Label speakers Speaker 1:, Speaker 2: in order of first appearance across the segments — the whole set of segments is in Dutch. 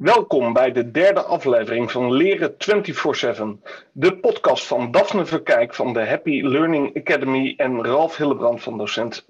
Speaker 1: Welkom bij de derde aflevering van Leren 24-7, de podcast van Daphne Verkijk van de Happy Learning Academy en Ralf Hillebrand van Docent 24-7.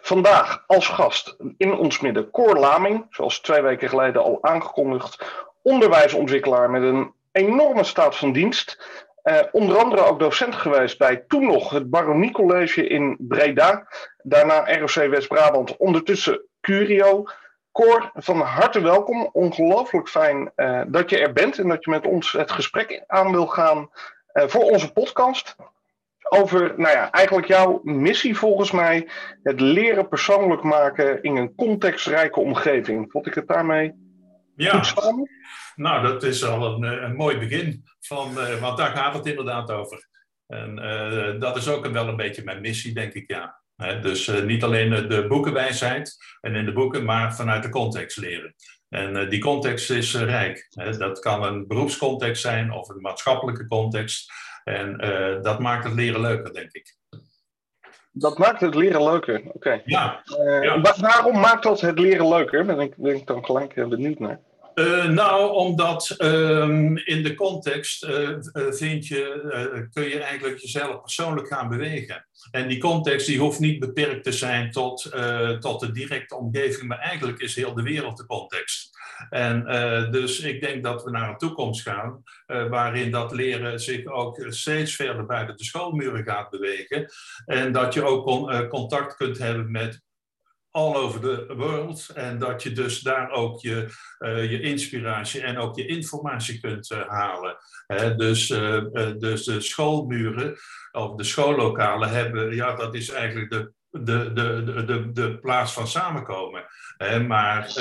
Speaker 1: Vandaag als gast in ons midden Cor Laming, zoals twee weken geleden al aangekondigd, onderwijsontwikkelaar met een enorme staat van dienst. Uh, onder andere ook docent geweest bij toen nog het Baronie College in Breda, daarna ROC West-Brabant, ondertussen Curio. Cor, van harte welkom. Ongelooflijk fijn uh, dat je er bent en dat je met ons het gesprek aan wil gaan uh, voor onze podcast. Over, nou ja, eigenlijk jouw missie volgens mij, het leren persoonlijk maken in een contextrijke omgeving. Vond ik het daarmee
Speaker 2: ja. goed? Nou, dat is al een, eh, een mooi begin, van, uh, want daar gaat het inderdaad over. En dat is ook wel een beetje mijn missie, denk ik, ja dus uh, niet alleen de boekenwijsheid en in de boeken, maar vanuit de context leren. En uh, die context is uh, rijk. Dat kan een beroepscontext zijn of een maatschappelijke context. En dat maakt het leren leuker, denk ik.
Speaker 1: Dat maakt het leren leuker, oké. Okay.
Speaker 2: Ja,
Speaker 1: ja. Waarom maakt dat het leren leuker? Ben ik, ben ik dan gelijk benieuwd naar.
Speaker 2: Uh, nou, omdat um, in de context uh, vind je, kun je eigenlijk jezelf persoonlijk gaan bewegen. En die context die hoeft niet beperkt te zijn tot, tot de directe omgeving, maar eigenlijk is heel de wereld de context. En dus ik denk dat we naar een toekomst gaan waarin dat leren zich ook steeds verder buiten de schoolmuren gaat bewegen. En dat je ook con contact kunt hebben met all over the world. En dat je dus daar ook je, uh, je inspiratie en ook je informatie kunt uh, halen. Hè, dus, uh, dus de schoolmuren of de schoollokalen hebben, ja, dat is eigenlijk de, de, de, de, de, plaats van samenkomen. Maar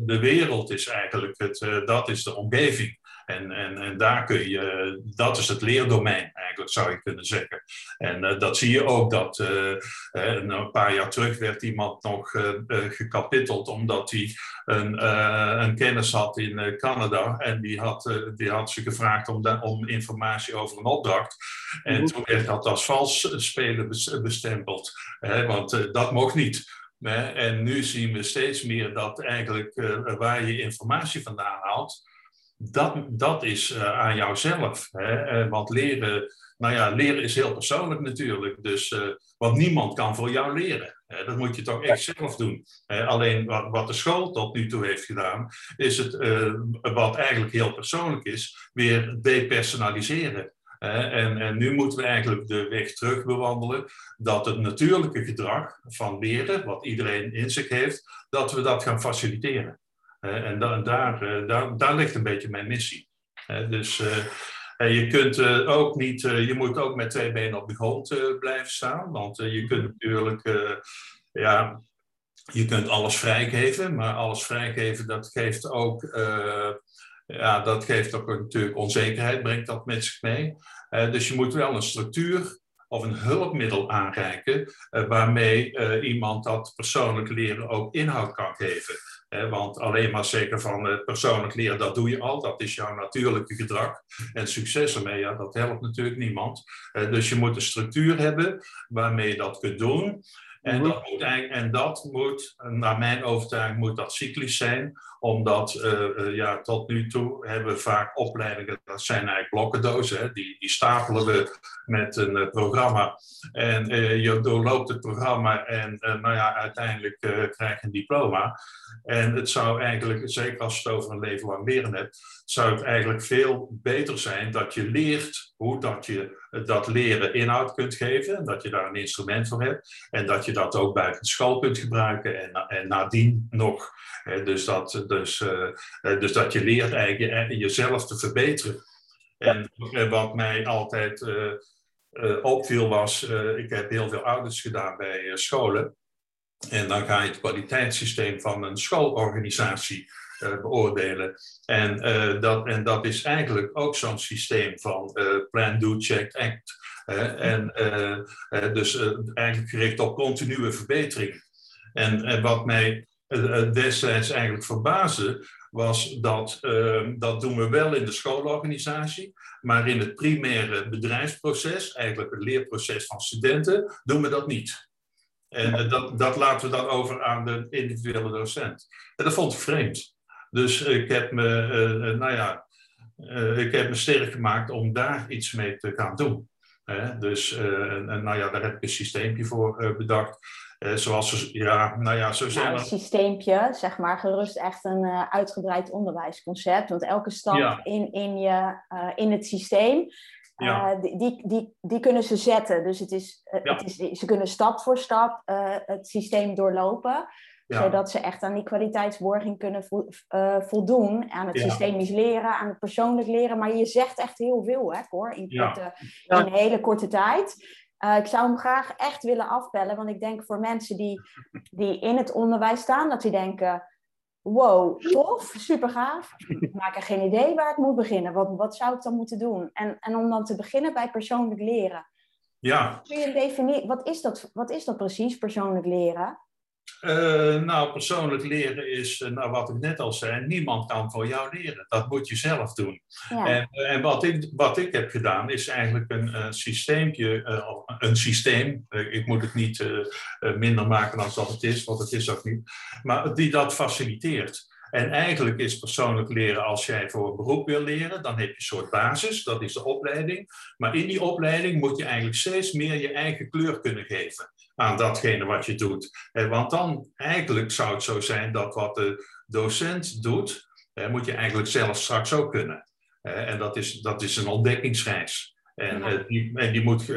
Speaker 2: de wereld is eigenlijk het, dat is de omgeving. En, en, en daar kun je, dat is het leerdomein eigenlijk, zou je kunnen zeggen. En uh, dat zie je ook dat uh, een paar jaar terug werd iemand nog uh, gekapiteld omdat hij een, een kennis had in Canada. En die had, die had ze gevraagd om, om informatie over een opdracht. En mm toen werd dat als vals spelen bestempeld. want dat mocht niet. En nu zien we steeds meer dat eigenlijk waar je informatie vandaan haalt, dat, dat is uh, aan jouzelf. Hè? Uh, want leren, nou ja, leren is heel persoonlijk natuurlijk. Dus, uh, want niemand kan voor jou leren. Hè? Dat moet je toch echt zelf doen. alleen wat, wat, de school tot nu toe heeft gedaan, is het, wat eigenlijk heel persoonlijk is, weer depersonaliseren. En, en, nu moeten we eigenlijk de weg terug bewandelen dat het natuurlijke gedrag van leren, wat iedereen in zich heeft, dat we dat gaan faciliteren en da daar, eh, daar, daar ligt een beetje mijn missie. dus eh, je kunt eh, ook niet, je moet ook met twee benen op de grond blijven staan. Want je kunt natuurlijk, ja, je kunt alles vrijgeven, maar alles vrijgeven, dat geeft ook, ja, dat geeft ook natuurlijk onzekerheid, brengt dat met zich mee. dus je moet wel een structuur of een hulpmiddel aanreiken waarmee iemand dat persoonlijk leren ook inhoud kan geven want alleen maar zeker van persoonlijk leren, dat doe je al. Dat is jouw natuurlijke gedrag. En succes ermee, ja, dat helpt natuurlijk niemand. Dus je moet een structuur hebben waarmee je dat kunt doen. En, mhm. dat moet, en dat moet, naar mijn overtuiging, moet dat cyclisch zijn. Omdat uh, ja, tot nu toe hebben we vaak opleidingen, dat zijn eigenlijk blokkendozen. Hè, die, die stapelen we met een uh, programma. En je doorloopt het programma en nou ja, uiteindelijk krijg je een diploma. En het zou eigenlijk, zeker als je het over een leven lang leren hebt, zou het eigenlijk veel beter zijn dat je leert hoe dat je dat leren inhoud kunt geven. Dat je daar een instrument voor hebt. En dat je dat ook buiten school kunt gebruiken. En, en nadien nog. Dus dat, dus, uh, dus dat je leert eigenlijk jezelf te verbeteren. En wat mij altijd opviel was, ik heb heel veel audits gedaan bij scholen. En dan ga je het kwaliteitssysteem van een schoolorganisatie uh, beoordelen. En, uh, dat, en dat is eigenlijk ook zo'n systeem van uh, plan, do, check, act. en dus eigenlijk gericht op continue verbetering. En, en wat mij destijds eigenlijk verbaasde, was dat dat doen we wel in de schoolorganisatie, maar in het primaire bedrijfsproces, eigenlijk het leerproces van studenten, doen we dat niet. En dat, dat laten we dan over aan de individuele docent. En dat vond ik vreemd. Dus ik heb me, nou ja, ik heb me sterk gemaakt om daar iets mee te gaan doen. Dus en, nou ja, daar heb ik een systeempje voor bedacht. Zoals, ja, nou ja, zo
Speaker 3: zijn nou, Een systeempje, zeg maar, gerust echt een uitgebreid onderwijsconcept. Want elke stap in, in, je, in het systeem ja. Die, die, die, kunnen ze zetten. Dus het is, uh, het is, ze kunnen stap voor stap uh, het systeem doorlopen. Ja. Zodat ze echt aan die kwaliteitsborging kunnen vo voldoen. Aan het systemisch leren, aan het persoonlijk leren. Maar je zegt echt heel veel, hè, hoor, in, korte, in een hele korte tijd. Ik zou hem graag echt willen afbellen. Want ik denk voor mensen die, die in het onderwijs staan, dat die denken wow, tof, super gaaf. Ik maak er geen idee waar ik moet beginnen. Wat, wat zou ik dan moeten doen? En, en om dan te beginnen bij persoonlijk leren.
Speaker 2: Ja.
Speaker 3: Kun je wat is dat, wat is dat precies, persoonlijk leren?
Speaker 2: Uh, nou, persoonlijk leren is, uh, nou, wat ik net al zei, niemand kan voor jou leren. Dat moet je zelf doen. Ja. En, en, wat, ik, wat ik heb gedaan, is eigenlijk een, een systeempje, een systeem, ik moet het niet minder maken dan dat het is, want het is ook niet, maar die dat faciliteert. En eigenlijk is persoonlijk leren, als jij voor een beroep wil leren, dan heb je een soort basis, dat is de opleiding. Maar in die opleiding moet je eigenlijk steeds meer je eigen kleur kunnen geven aan datgene wat je doet. Want dan eigenlijk zou het zo zijn dat wat de docent doet, moet je eigenlijk zelf straks ook kunnen. En dat is, dat is een ontdekkingsreis. En, eh, die, en, die moet,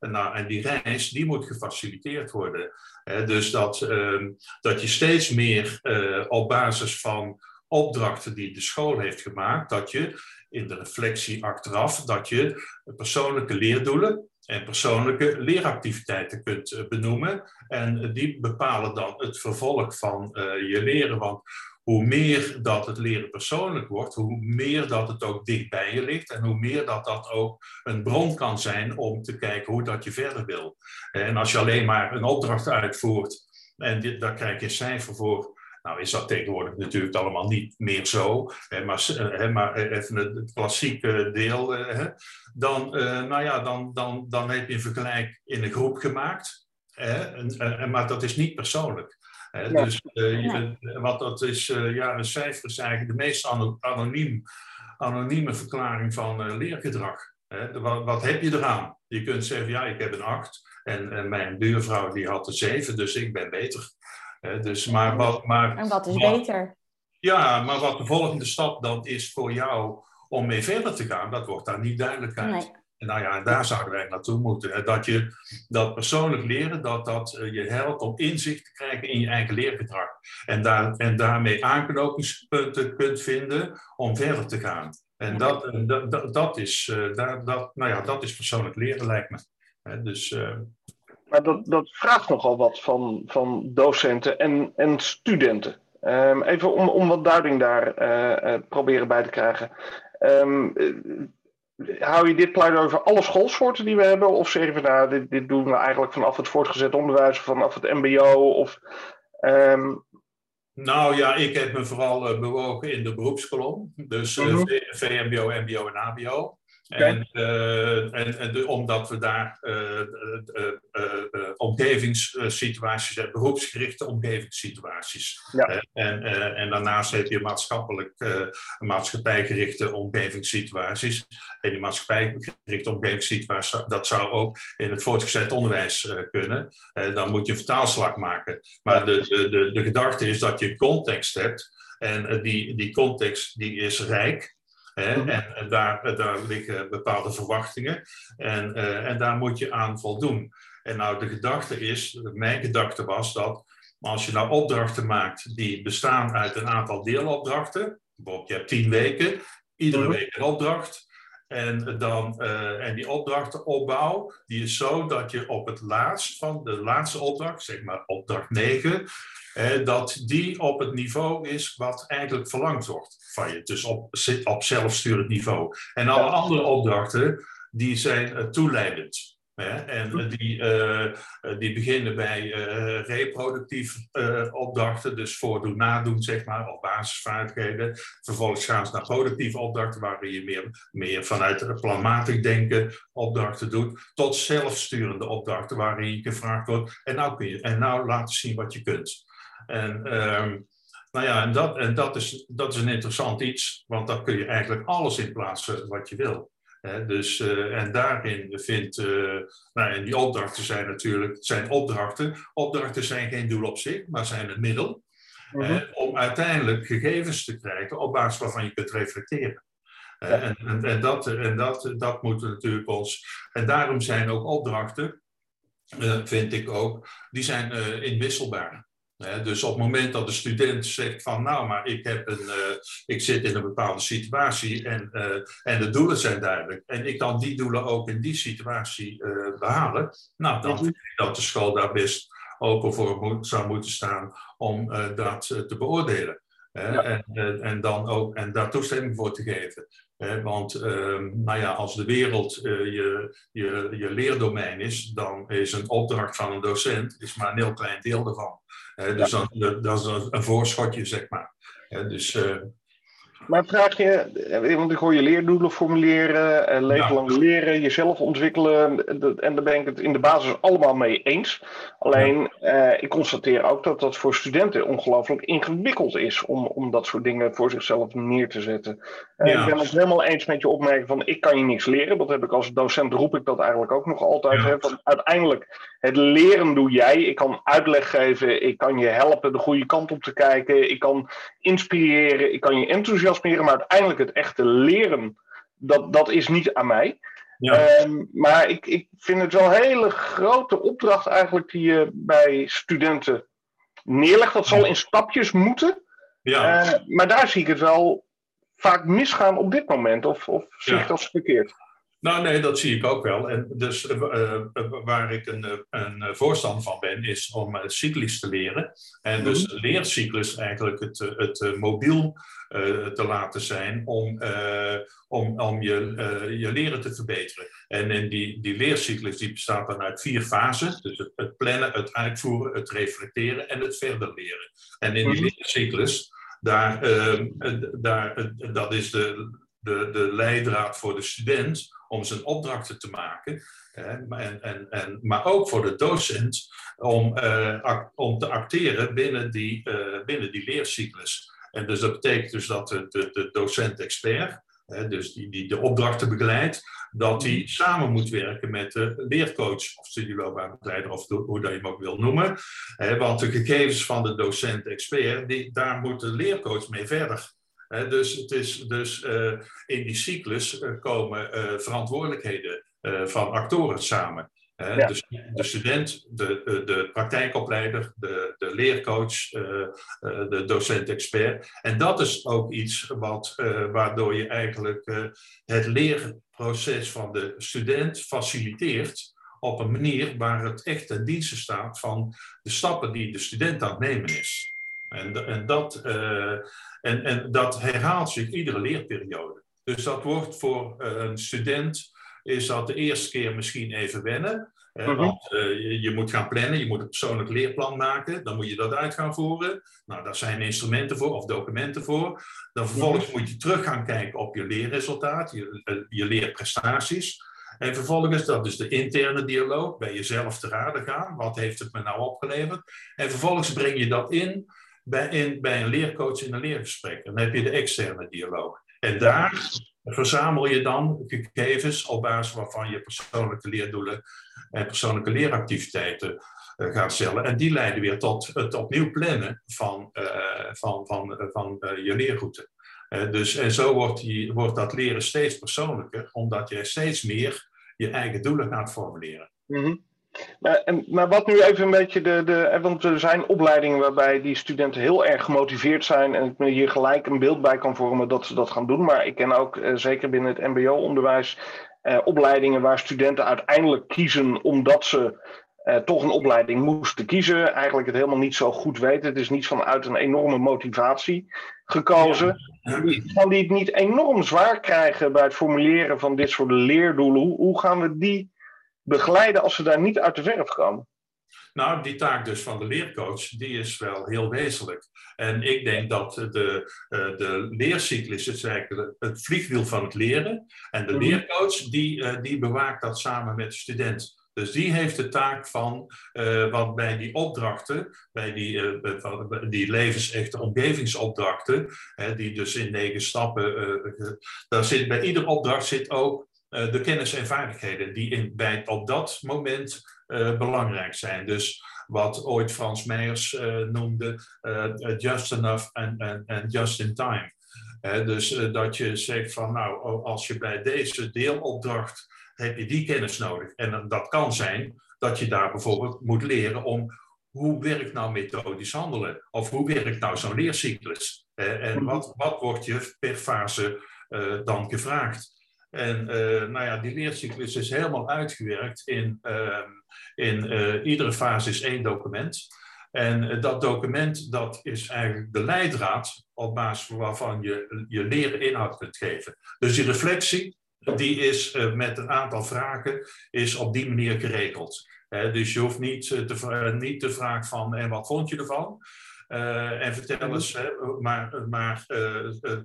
Speaker 2: nou, en die reis die moet gefaciliteerd worden. dus dat, uh, dat je steeds meer op basis van opdrachten die de school heeft gemaakt, dat je in de reflectie achteraf, dat je persoonlijke leerdoelen, en persoonlijke leeractiviteiten kunt eh, benoemen. En die bepalen dan het vervolg van eh, je leren. Want hoe meer dat het leren persoonlijk wordt, hoe meer dat het ook dicht bij je ligt en hoe meer dat dat ook een bron kan zijn om te kijken hoe dat je verder wil. En als je alleen maar een opdracht uitvoert en dit, daar krijg je cijfer voor, nou is dat tegenwoordig natuurlijk allemaal niet meer zo, hè, maar, hè, maar even het, klassieke deel, hè, dan, nou ja, dan, dan, dan heb je een vergelijk in een groep gemaakt, hè, en, maar dat is niet persoonlijk. Hè, Dus uh, wat dat is, uh, ja, een cijfer is eigenlijk de meest anoniem, anonieme verklaring van leergedrag. Hè. Wat, wat, heb je eraan? Je kunt zeggen, ja, ik heb een acht en, en mijn buurvrouw die had een zeven, dus ik ben beter dus, maar, wat, maar,
Speaker 3: en wat is beter?
Speaker 2: Ja, maar wat de volgende stap dan is voor jou om mee verder te gaan, dat wordt daar niet duidelijk uit. Nee. En nou ja, daar zouden wij naartoe moeten. Dat je dat persoonlijk leren, dat dat eh, je helpt om inzicht te krijgen in je eigen leergedrag. En, daar, en daarmee aanknopingspunten kunt vinden om verder te gaan. En dat, dat, dat, is, uh, dat, dat, nou ja, dat is persoonlijk leren, lijkt me. dus,
Speaker 1: maar dat, dat vraagt nogal wat van, van docenten en, en studenten. Um, even om, om wat duiding daar uh, uh, proberen bij te krijgen. Um, uh, hou je dit pleidooi over alle schoolsoorten die we hebben? Of zeggen we nou, dit, dit doen we eigenlijk vanaf het voortgezet onderwijs of vanaf het MBO? Of, um...
Speaker 2: Nou ja, ik heb me vooral bewogen in de beroepskolom. Dus -hmm. VMBO, MBO en HBO. En, uh, en, en omdat we daar uh, uh, omgevingssituaties hebben, beroepsgerichte omgevingssituaties. Ja. en, en daarnaast heb je maatschappelijk, maatschappijgerichte omgevingssituaties. En die maatschappijgerichte omgevingssituaties, dat zou ook in het voortgezet onderwijs kunnen. dan moet je een vertaalslag maken. Maar de, de, de, de gedachte is dat je context hebt. En die, die context die is rijk. En daar, daar liggen bepaalde verwachtingen en, uh, en daar moet je aan voldoen. En nou, de gedachte is, mijn gedachte was dat als je nou opdrachten maakt die bestaan uit een aantal deelopdrachten, bijvoorbeeld je hebt tien weken, iedere mhm. week een opdracht, en, dan, uh, en die opdrachtenopbouw, die is zo dat je op het laatst van de laatste opdracht, zeg maar opdracht 9, dat die op het niveau is wat eigenlijk verlangd wordt van je. Dus op, op zelfsturend niveau. En alle andere opdrachten, die zijn uh, toeleidend. En uh, die, uh, die beginnen bij reproductieve opdrachten, dus voordoen, nadoen, zeg maar, of basisvaardigheden. Vervolgens gaan ze naar productieve opdrachten, waarin je meer, meer vanuit planmatig denken opdrachten doet, tot zelfsturende opdrachten, waarin je gevraagd wordt, en nou kun je, en nou laten zien wat je kunt. En, um, Nou ja, en, dat, en dat, is, dat is een interessant iets, want dan kun je eigenlijk alles in plaatsen wat je wil. Dus, uh, en daarin vindt, uh, nou, en die opdrachten zijn natuurlijk, zijn opdrachten. Opdrachten zijn geen doel op zich, maar zijn het middel mhm. om uiteindelijk gegevens te krijgen op basis waarvan je kunt reflecteren. En, en, en, dat, en dat, dat moeten natuurlijk ons. En daarom zijn ook opdrachten, uh, vind ik ook, die zijn inwisselbaar dus op het moment dat de student zegt van nou, maar ik, heb een, uh, ik zit in een bepaalde situatie en, uh, en de doelen zijn duidelijk en ik kan die doelen ook in die situatie uh, behalen, nou dan vind ik dat de school daar best open voor zou moeten staan om dat te beoordelen. Ja. En, en, dan ook, en daar toestemming voor te geven. want ehm, nou ja, als de wereld je, je, je leerdomein is, dan is een opdracht van een docent is maar een heel klein deel ervan dus dan, dat is een voorschotje, zeg maar. dus, uh,
Speaker 1: maar vraag je, eh, want ik hoor je leerdoelen formuleren, eh, leven lang leren, jezelf ontwikkelen. En daar ben ik het in de basis allemaal mee eens. Alleen, ik constateer ook dat dat voor studenten ongelooflijk ingewikkeld is om, om dat soort dingen voor zichzelf neer te zetten. Ik ben het helemaal eens met je opmerking van ik kan je niks leren. Dat heb ik als docent, roep ik dat eigenlijk ook nog altijd. Hè, van uiteindelijk, het leren doe jij. Ik kan uitleg geven, ik kan je helpen de goede kant op te kijken. Ik kan inspireren, ik kan je Maar uiteindelijk het echte leren, dat, dat is niet aan mij. Ja. Ehm, maar ik, ik vind het wel een hele grote opdracht eigenlijk die je bij studenten neerlegt. Dat zal in stapjes moeten. Ja. Uh, maar daar zie ik het wel vaak misgaan op dit moment? Of, of zie ik dat verkeerd?
Speaker 2: Nou, nee, dat zie ik ook wel. En dus uh, waar ik een, een voorstander van ben, is om uh, cyclisch te leren. En dus mm leercyclus eigenlijk het, het mobiel te laten zijn om, om, om je, je leren te verbeteren. En in die, die leercyclus die bestaat dan uit vier fasen. Dus het, het plannen, het uitvoeren, het reflecteren en het verder leren. En in die mhm. leercyclus daar, daar, dat is de, de, de leidraad voor de student om zijn opdrachten te maken. En, en, en, maar ook voor de docent om, uh, om te acteren binnen die, uh, binnen die leercyclus. En dus dat betekent dus dat de, de, de docent-expert, dus die, die de opdrachten begeleidt, dat hij samen moet werken met de leercoach of studieloopbaanbegeleider, of hoe dat je hem ook wil noemen. Want de gegevens van de docent-expert, daar moet de leercoach mee verder. Dus, het is, dus uh, in die cyclus uh, komen uh, verantwoordelijkheden van actoren samen. Ja. Dus de student, de, de, de praktijkopleider, de, de leercoach, de docent-expert. En dat is ook iets wat, waardoor je eigenlijk het leerproces van de student faciliteert op een manier waar het echt ten dienste staat van de stappen die de student aan het nemen is. En, en, dat, uh, en, en dat herhaalt zich iedere leerperiode. Dus dat wordt voor uh, een student, is dat de eerste keer misschien even wennen. Uh, mm -hmm. Want je, je, moet gaan plannen, je moet een persoonlijk leerplan maken. Dan moet je dat uit gaan voeren. Nou, daar zijn instrumenten voor of documenten voor. Dan vervolgens -hmm. moet je terug gaan kijken op je leerresultaat, je, je leerprestaties. En vervolgens, dat is de interne dialoog, bij jezelf te raden gaan. Wat heeft het me nou opgeleverd? En vervolgens breng je dat in bij, een leercoach in een leergesprek. Dan heb je de externe dialoog. En daar verzamel je dan gegevens op basis waarvan je persoonlijke leerdoelen en persoonlijke leeractiviteiten uh, gaat stellen. En die leiden weer tot het opnieuw plannen van, uh, van, van, uh, van je leerroute. dus, en zo wordt, die, wordt dat leren steeds persoonlijker, omdat je steeds meer je eigen doelen gaat formuleren.
Speaker 1: Mm. Maar, maar wat nu even een beetje de, de. Want er zijn opleidingen waarbij die studenten heel erg gemotiveerd zijn. En ik me hier gelijk een beeld bij kan vormen dat ze dat gaan doen. Maar ik ken ook eh, zeker binnen het MBO-onderwijs eh, opleidingen waar studenten uiteindelijk kiezen omdat ze eh, toch een opleiding moesten kiezen. Eigenlijk het helemaal niet zo goed weten. Het is niet vanuit een enorme motivatie gekozen. Ja. Die, gaan die het niet enorm zwaar krijgen bij het formuleren van dit soort leerdoelen? Hoe, hoe gaan we die begeleiden als ze daar niet uit de verf komen?
Speaker 2: Nou, die taak dus van de leercoach, die is wel heel wezenlijk. En ik denk dat de, uh, de leercyclus is eigenlijk het vliegwiel van het leren. En de mhm. leercoach, die, uh, die bewaakt dat samen met de student. Dus die heeft de taak van wat bij die opdrachten, bij die, die levensechte omgevingsopdrachten, hè, die dus in negen stappen, daar zit, bij ieder opdracht zit ook de kennis en vaardigheden die in, bij, op dat moment belangrijk zijn. Dus wat ooit Frans Meijers noemde just enough and just in time dus uh, dat je zegt van nou, als je bij deze deelopdracht heb je die kennis nodig. En dat kan zijn dat je daar bijvoorbeeld moet leren om hoe werkt nou methodisch handelen? Of hoe werkt nou zo'n leercyclus? en mhm. wat, wat wordt je per fase uh, dan gevraagd? En uh, nou ja, die leercyclus is helemaal uitgewerkt in, ehm, in iedere fase is één document. En eh, dat document dat is eigenlijk de leidraad op basis waarvan je je leren inhoud kunt geven. Dus die reflectie, die is met een aantal vragen, is op die manier geregeld. dus je hoeft niet, te, niet te vragen van, en wat vond je ervan? En vertel eens, maar, maar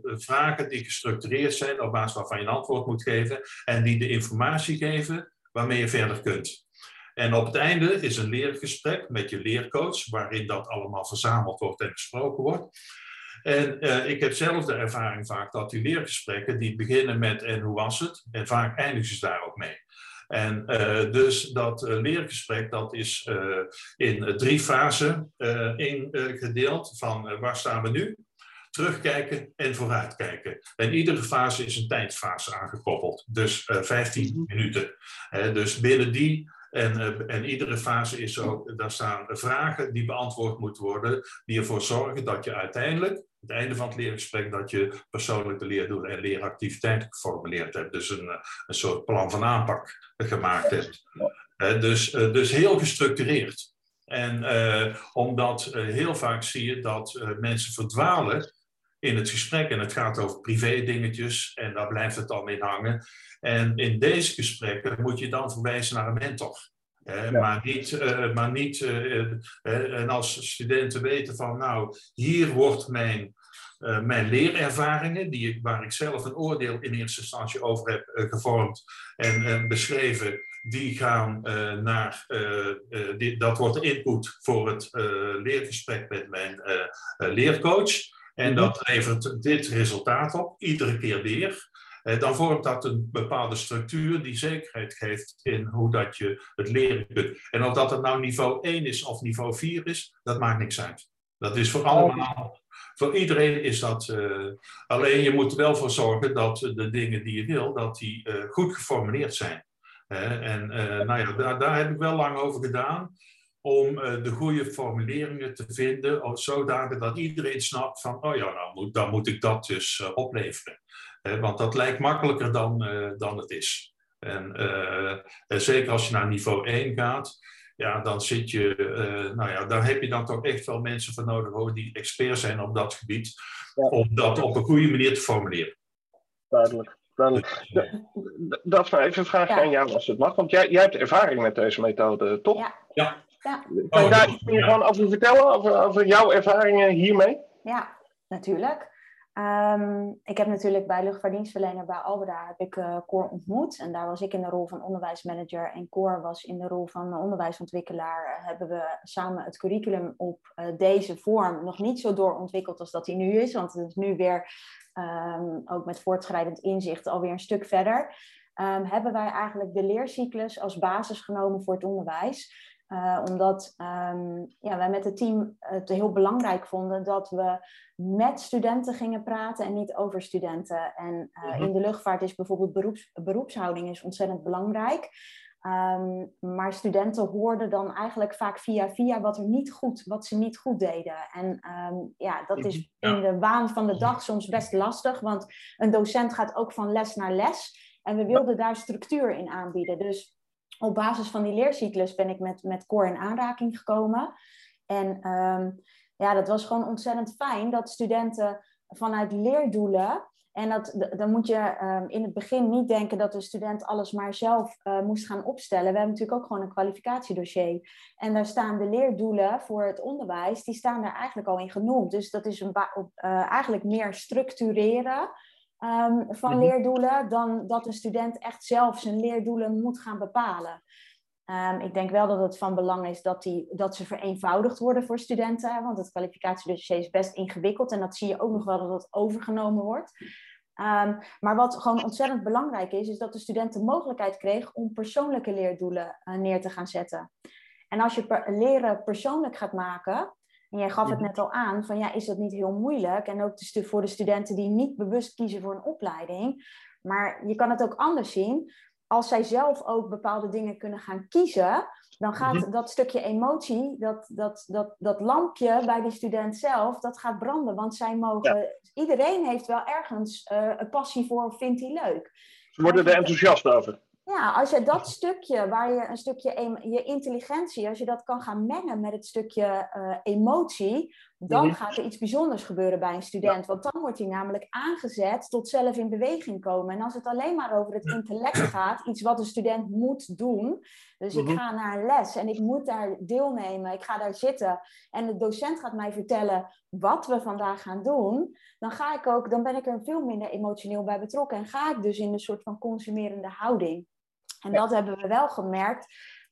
Speaker 2: vragen die gestructureerd zijn, op basis waarvan je een antwoord moet geven, en die de informatie geven waarmee je verder kunt. En op het einde is een leergesprek met je leercoach, waarin dat allemaal verzameld wordt en besproken wordt. En ik heb zelf de ervaring vaak dat die leergesprekken, die beginnen met en hoe was het? En vaak eindigen ze daar ook mee. En uh, dus dat uh, leergesprek, dat is in drie fasen ingedeeld van waar staan we nu? terugkijken en vooruitkijken. En iedere fase is een tijdfase aangekoppeld, dus 15 mhm. minuten. dus binnen die en, en iedere fase is ook, daar staan vragen die beantwoord moeten worden, die ervoor zorgen dat je uiteindelijk, het einde van het leergesprek, dat je persoonlijk de leerdoelen en leeractiviteiten geformuleerd hebt. Dus een, eh, een soort plan van aanpak gemaakt hebt. dus, uh, dus heel gestructureerd. En uh, omdat heel vaak zie je dat mensen verdwalen in het gesprek en het gaat over privé dingetjes en daar blijft het dan in hangen. En in deze gesprekken moet je dan verwijzen naar een mentor. Maar niet, uh, maar niet uh, en als studenten weten van, nou, hier wordt mijn, mijn leerervaringen, die, waar ik zelf een oordeel in eerste instantie over heb gevormd en beschreven, die gaan naar, die, dat wordt de input voor het leergesprek met mijn leercoach. En mhm. dat levert dit resultaat op, iedere keer weer. Eh, dan vormt dat een bepaalde structuur die zekerheid geeft in hoe dat je het leren kunt. En of dat het nou niveau 1 is of niveau 4 is, dat maakt niks uit. Dat is voor allemaal, voor iedereen is dat. Uh, alleen je moet er wel voor zorgen dat de dingen die je wil, dat die uh, goed geformuleerd zijn. Uh, en nou ja, daar, daar, heb ik wel lang over gedaan om de goede formuleringen te vinden, zodanig dat iedereen snapt van, oh ja, nou moet, dan moet ik dat dus opleveren want dat lijkt makkelijker dan, uh, dan het is. En uh, zeker als je naar niveau 1 gaat, ja, dan zit je, uh, nou ja, daar heb je dan toch echt wel mensen voor nodig hoor, die expert zijn op dat gebied, ja. om dat op een goede manier te formuleren.
Speaker 1: Duidelijk. duidelijk. Dat is maar even een vraag aan jou als het mag, want jij, jij hebt ervaring met deze methode, toch?
Speaker 2: Ja. ja.
Speaker 1: ja. Kan je daar gewoon over vertellen, over, over jouw ervaringen hiermee?
Speaker 3: Ja, natuurlijk. Ehm, ik heb natuurlijk bij luchtvaartdienstverlener bij Albeda heb ik uh, Cor ontmoet. En daar was ik in de rol van onderwijsmanager en Cor was in de rol van onderwijsontwikkelaar. hebben we samen het curriculum op uh, deze vorm nog niet zo doorontwikkeld als dat hij nu is. Want het is nu weer, um, ook met voortschrijdend inzicht, alweer een stuk verder. Um, hebben wij eigenlijk de leercyclus als basis genomen voor het onderwijs. Uh, omdat um, ja, wij met het team het heel belangrijk vonden dat we met studenten gingen praten en niet over studenten. En uh, in de luchtvaart is bijvoorbeeld beroeps, beroepshouding is ontzettend belangrijk. Um, maar studenten hoorden dan eigenlijk vaak via via wat, er niet goed, wat ze niet goed deden. En um, ja, dat is in de waan van de dag soms best lastig, want een docent gaat ook van les naar les. En we wilden daar structuur in aanbieden. Dus op basis van die leercyclus ben ik met, met Core in aanraking gekomen. En um, ja, dat was gewoon ontzettend fijn dat studenten vanuit leerdoelen. En dat, dan moet je um, in het begin niet denken dat de student alles maar zelf uh, moest gaan opstellen. We hebben natuurlijk ook gewoon een kwalificatiedossier. En daar staan de leerdoelen voor het onderwijs, die staan daar eigenlijk al in genoemd. Dus dat is een uh, eigenlijk meer structureren um, van mhm. leerdoelen dan dat een student echt zelf zijn leerdoelen moet gaan bepalen. Ehm, ik denk wel dat het van belang is dat, die, dat ze vereenvoudigd worden voor studenten, want het kwalificatiedossier is best ingewikkeld en dat zie je ook nog wel dat het overgenomen wordt. Ehm, maar wat gewoon ontzettend belangrijk is, is dat de student de mogelijkheid kreeg om persoonlijke leerdoelen uh, neer te gaan zetten. En als je per, leren persoonlijk gaat maken, en jij gaf het net al aan, van ja, is dat niet heel moeilijk? En ook voor de studenten die niet bewust kiezen voor een opleiding. Maar je kan het ook anders zien. Als zij zelf ook bepaalde dingen kunnen gaan kiezen, dan gaat mhm. dat stukje emotie, dat, dat, dat, dat lampje bij die student zelf, dat gaat branden. Want zij mogen, iedereen heeft wel ergens uh, een passie voor, vindt hij leuk.
Speaker 1: Ze worden er enthousiast over.
Speaker 3: Ja, als je dat stukje, waar je een stukje je intelligentie, als je dat kan gaan mengen met het stukje uh, emotie, dan mhm. gaat er iets bijzonders gebeuren bij een student. Want dan wordt hij namelijk aangezet tot zelf in beweging komen. En als het alleen maar over het intellect gaat, iets wat een student moet doen. Dus ik mhm. ga naar een les en ik moet daar deelnemen, ik ga daar zitten. En de docent gaat mij vertellen wat we vandaag gaan doen. Dan ga ik ook, dan ben ik er veel minder emotioneel bij betrokken. En ga ik dus in een soort van consumerende houding. En dat hebben we wel gemerkt.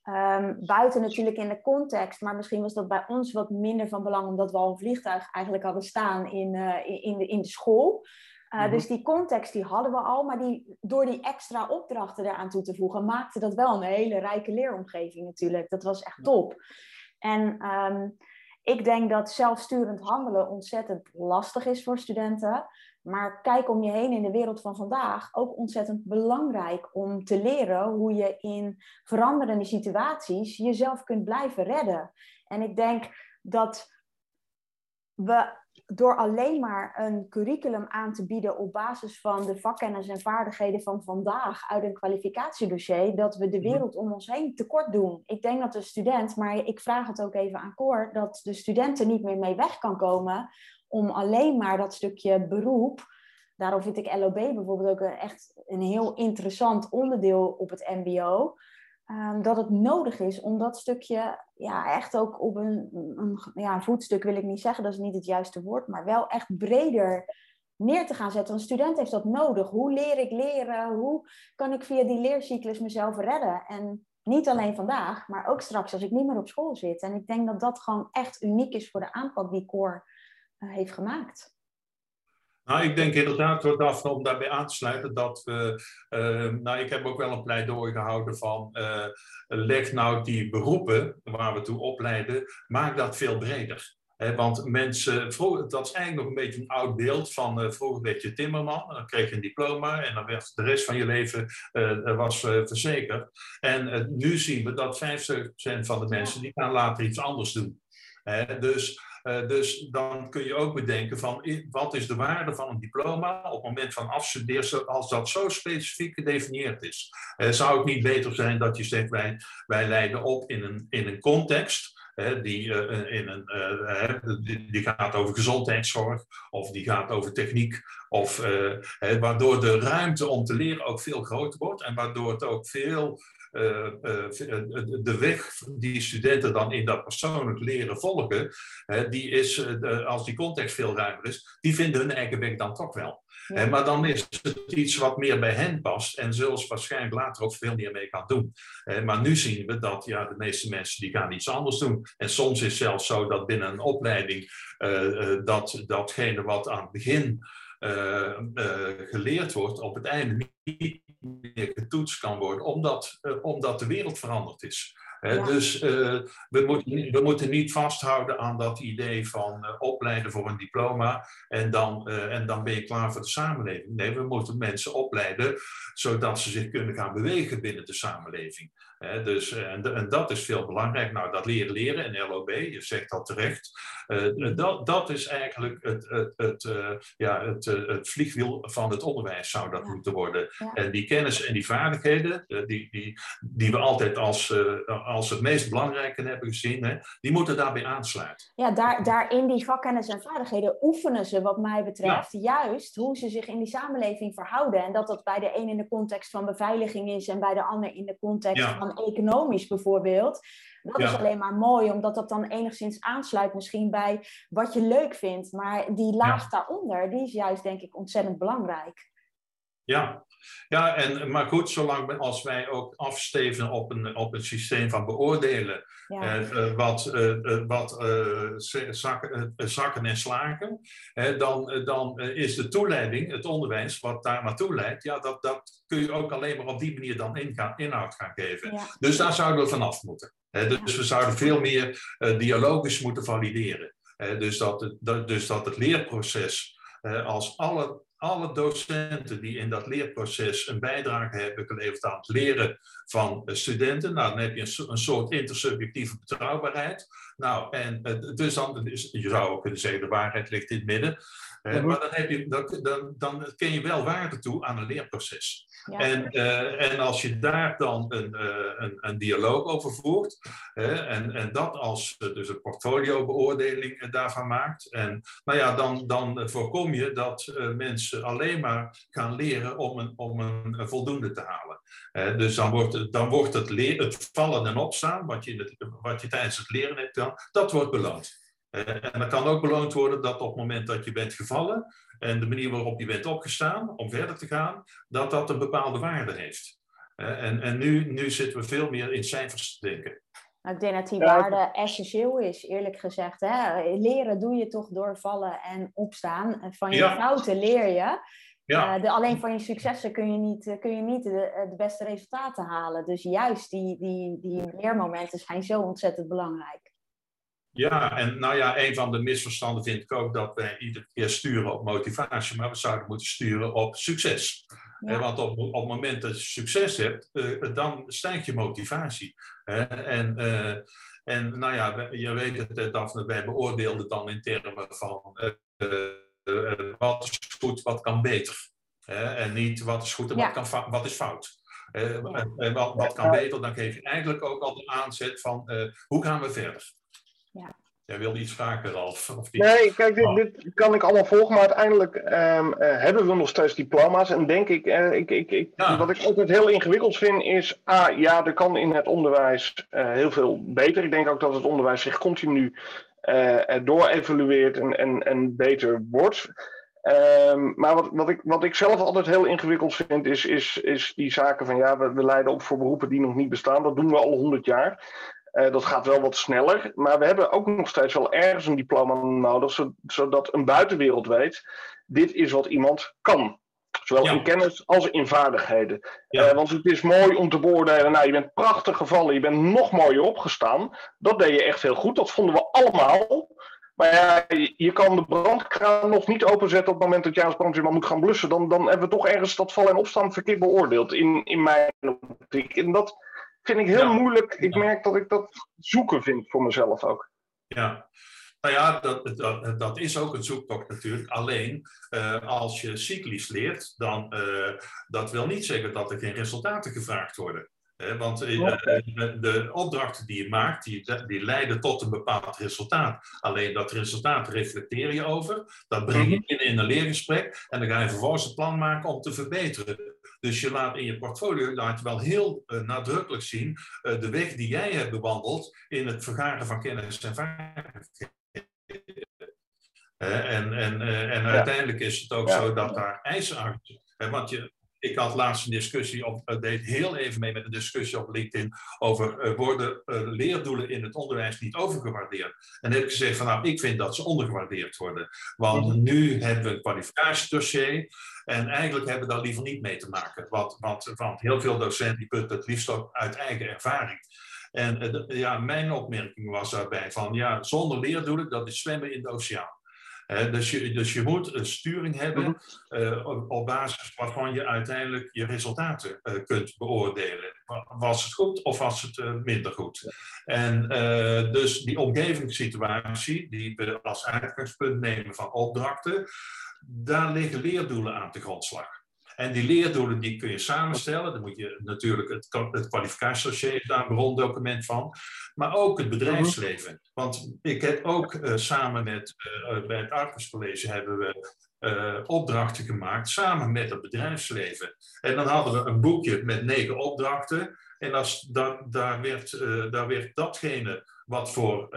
Speaker 3: Um, buiten natuurlijk in de context, maar misschien was dat bij ons wat minder van belang, omdat we al een vliegtuig eigenlijk hadden staan in, uh, in, de, in de school. Uh, Dus die context die hadden we al, maar die, door die extra opdrachten eraan toe te voegen, maakte dat wel een hele rijke leeromgeving natuurlijk. Dat was echt top. En um, ik denk dat zelfsturend handelen ontzettend lastig is voor studenten. Maar kijk om je heen in de wereld van vandaag. Ook ontzettend belangrijk om te leren hoe je in veranderende situaties jezelf kunt blijven redden. En ik denk dat we door alleen maar een curriculum aan te bieden op basis van de vakkennis en vaardigheden van vandaag uit een kwalificatiedossier, dat we de mhm. wereld om ons heen tekort doen. Ik denk dat de student, maar ik vraag het ook even aan Cor, dat de student er niet meer mee weg kan komen om alleen maar dat stukje beroep. Daarom vind ik LOB bijvoorbeeld ook echt een heel interessant onderdeel op het MBO. Ehm, dat het nodig is om dat stukje ja, echt ook op een, een, ja, voetstuk wil ik niet zeggen, dat is niet het juiste woord, maar wel echt breder neer te gaan zetten. Een student heeft dat nodig. Hoe leer ik leren? Hoe kan ik via die leercyclus mezelf redden? En niet alleen vandaag, maar ook straks als ik niet meer op school zit. En ik denk dat dat gewoon echt uniek is voor de aanpak die Core heeft gemaakt.
Speaker 2: Nou, ik denk inderdaad, Daphne, om daarbij aan te sluiten, dat we, uh, nou, ik heb ook wel een pleidooi gehouden van, uh, leg nou die beroepen waar we toe opleiden, maak dat veel breder. He, want mensen, vroeger, dat is eigenlijk nog een beetje een oud beeld van uh, vroeger werd je timmerman, dan kreeg je een diploma en dan werd de rest van je leven uh, was verzekerd. En nu zien we dat 50% van de mensen die gaan later iets anders doen. Dus uh, dus dan kun je ook bedenken van wat is de waarde van een diploma op het moment van afstuderen als dat zo specifiek gedefinieerd is. Uh, zou het niet beter zijn dat je zegt wij, wij leiden op in een, in een context die, uh, in een, die, gaat over gezondheidszorg of die gaat over techniek. Of, waardoor de ruimte om te leren ook veel groter wordt en waardoor het ook veel eh, eh, eh, de weg die studenten dan in dat persoonlijk leren volgen, die is, als die context veel ruimer is, die vinden hun eigen weg dan toch wel. maar dan is het iets wat meer bij hen past en zullen ze waarschijnlijk later ook veel meer mee gaan doen. maar nu zien we dat ja, de meeste mensen die gaan iets anders doen. En soms is het zelfs zo dat binnen een opleiding dat datgene wat aan het begin geleerd wordt, op het einde niet meer getoetst kan worden, omdat, uh, omdat de wereld veranderd is. Dus uh, we, moeten, we moeten niet vasthouden aan dat idee van uh, opleiden voor een diploma en dan, en dan ben je klaar voor de samenleving. Nee, we moeten mensen opleiden zodat ze zich kunnen gaan bewegen binnen de samenleving. Dus, en, en, dat is veel belangrijk. Nou, dat leren leren in LOB, je zegt dat terecht. dat, dat is eigenlijk het, het, het, ja, het, het vliegwiel van het onderwijs zou dat moeten worden. En die kennis en die vaardigheden, die, die, die we altijd als, als het meest belangrijke hebben gezien, hè, die moeten daarbij aansluiten.
Speaker 3: Ja, daar, daar in die vakkennis en vaardigheden oefenen ze, wat mij betreft, juist hoe ze zich in die samenleving verhouden. En dat dat bij de een in de context van beveiliging is en bij de ander in de context van economisch bijvoorbeeld. Dat is alleen maar mooi, omdat dat dan enigszins aansluit misschien bij wat je leuk vindt. Maar die laag daaronder, die is juist denk ik ontzettend belangrijk.
Speaker 2: Ja, ja, en, maar goed, zolang als wij ook afsteven op een, op een systeem van beoordelen, eh, eh, wat, eh, eh wat eh, zakken, eh, zakken en slagen, dan, dan is de toeleiding, het onderwijs, wat daar naartoe leidt, ja, dat, dat kun je ook alleen maar op die manier dan in gaan, inhoud gaan geven. Dus daar zouden we vanaf moeten. dus we zouden veel meer dialogisch moeten valideren. dus, dat het, dus dat het leerproces als alle alle docenten die in dat leerproces een bijdrage hebben geleverd aan het leren van studenten. Nou, dan heb je een, een soort intersubjectieve betrouwbaarheid. Nou, en dus dan, je zou ook kunnen zeggen, de waarheid ligt in het midden. Maar dan, heb je, dan, dan, dan ken je wel waarde toe aan een leerproces. En, uh, en als je daar dan een, uh, een, een, dialoog over voert, en, en dat als uh, dus een portfoliobeoordeling daarvan maakt, en nou ja, dan, dan voorkom je dat mensen alleen maar gaan leren om een, om een, voldoende te halen. dus dan wordt, dan wordt het, leer, het vallen en opstaan, wat je, het, wat je tijdens het leren hebt gedaan, dat wordt beloond. En dat kan ook beloond worden dat op het moment dat je bent gevallen, en de manier waarop je bent opgestaan om verder te gaan, dat dat een bepaalde waarde heeft. En, en nu, nu zitten we veel meer in cijfers te denken.
Speaker 3: Nou, ik denk dat die waarde essentieel is, eerlijk gezegd. Hè? Leren doe je toch door vallen en opstaan. Van je fouten leer je. Ja. Uh, de, alleen van je successen kun je niet, eh, kun je niet de, de, beste resultaten halen. Dus juist die, die, die leermomenten zijn zo ontzettend belangrijk.
Speaker 2: Ja, en nou ja, een van de misverstanden vind ik ook dat wij iedere keer sturen op motivatie, maar we zouden moeten sturen op succes. Want op, op het moment dat je succes hebt, uh, dan stijgt je motivatie. En, uh, en nou ja, je weet het, Daphne, wij beoordeelden dan in termen van uh, wat is goed, wat kan beter. En niet wat is goed en wat, kan wat is fout. En wat, wat kan beter, dan geef je eigenlijk ook al de aanzet van hoe gaan we verder. Ja. Jij wilde iets vragen, Ralf? Of
Speaker 1: Nee, kijk, dit, dit, kan ik allemaal volgen, maar uiteindelijk um, hebben we nog steeds diploma's. En denk ik, uh, ik, ik, ik wat ik altijd heel ingewikkeld vind, is: ah, ja, er kan in het onderwijs uh, heel veel beter. Ik denk ook dat het onderwijs zich continu uh, door-evalueert en, en, en beter wordt. Um, maar wat, wat, ik, wat ik zelf altijd heel ingewikkeld vind, is, is, is die zaken van ja, we, we leiden op voor beroepen die nog niet bestaan. Dat doen we al honderd jaar. Uh, dat gaat wel wat sneller, maar we hebben ook nog steeds wel ergens een diploma nodig, zodat een buitenwereld weet, dit is wat iemand kan. Zowel in kennis als in vaardigheden. Ja. Uh, want het is mooi om te beoordelen, nou je bent prachtig gevallen, je bent nog mooier opgestaan. Dat deed je echt heel goed, dat vonden we allemaal. Maar ja, je kan de brandkraan nog niet openzetten op het moment dat je als brandweerman moet gaan blussen. Dan, dan hebben we toch ergens dat vallen en opstaan verkeerd beoordeeld in, in mijn optiek. En dat, vind ik heel moeilijk. Ik merk dat ik dat zoeken vind voor mezelf ook.
Speaker 2: Ja, nou ja, dat, dat, dat is ook een zoektocht natuurlijk. Alleen uh, als je cyclisch leert, dan uh, dat wil niet zeggen dat er geen resultaten gevraagd worden. Want eh, de opdrachten die je maakt, die, die leiden tot een bepaald resultaat. Alleen dat resultaat reflecteer je over, dat breng je mhm. in, in een leergesprek en dan ga je vervolgens een plan maken om te verbeteren. Dus je laat in je portfolio laat je wel heel uh, nadrukkelijk zien uh, de weg die jij hebt bewandeld in het vergaren van kennis en vaardigheden. en en, en uiteindelijk is het ook zo dat daar eisen aan. Want je, ik had laatst een discussie op, deed heel even mee met een discussie op LinkedIn over uh, worden uh, leerdoelen in het onderwijs niet overgewaardeerd. En heb ik gezegd van nou, ik vind dat ze ondergewaardeerd worden. Want nu hebben we een kwalificatiedossier en eigenlijk hebben we daar liever niet mee te maken. Want, want, want heel veel docenten die putten het liefst ook uit eigen ervaring. En ja, mijn opmerking was daarbij van ja, zonder leerdoelen, dat is zwemmen in de oceaan dus, je, dus je moet een sturing hebben mhm. eh, op, basis waarvan je uiteindelijk je resultaten uh, kunt beoordelen. Was het goed of was het uh, minder goed? En dus die omgevingssituatie, die we als uitgangspunt nemen van opdrachten, daar liggen leerdoelen aan de grondslag. En die leerdoelen die kun je samenstellen. Dan moet je natuurlijk het, het daar een brondocument van. Maar ook het bedrijfsleven. Want ik heb ook uh, samen met, uh, bij het Arcus College hebben we opdrachten gemaakt samen met het bedrijfsleven. En dan hadden we een boekje met negen opdrachten. En als, daar, daar, werd, daar werd datgene wat voor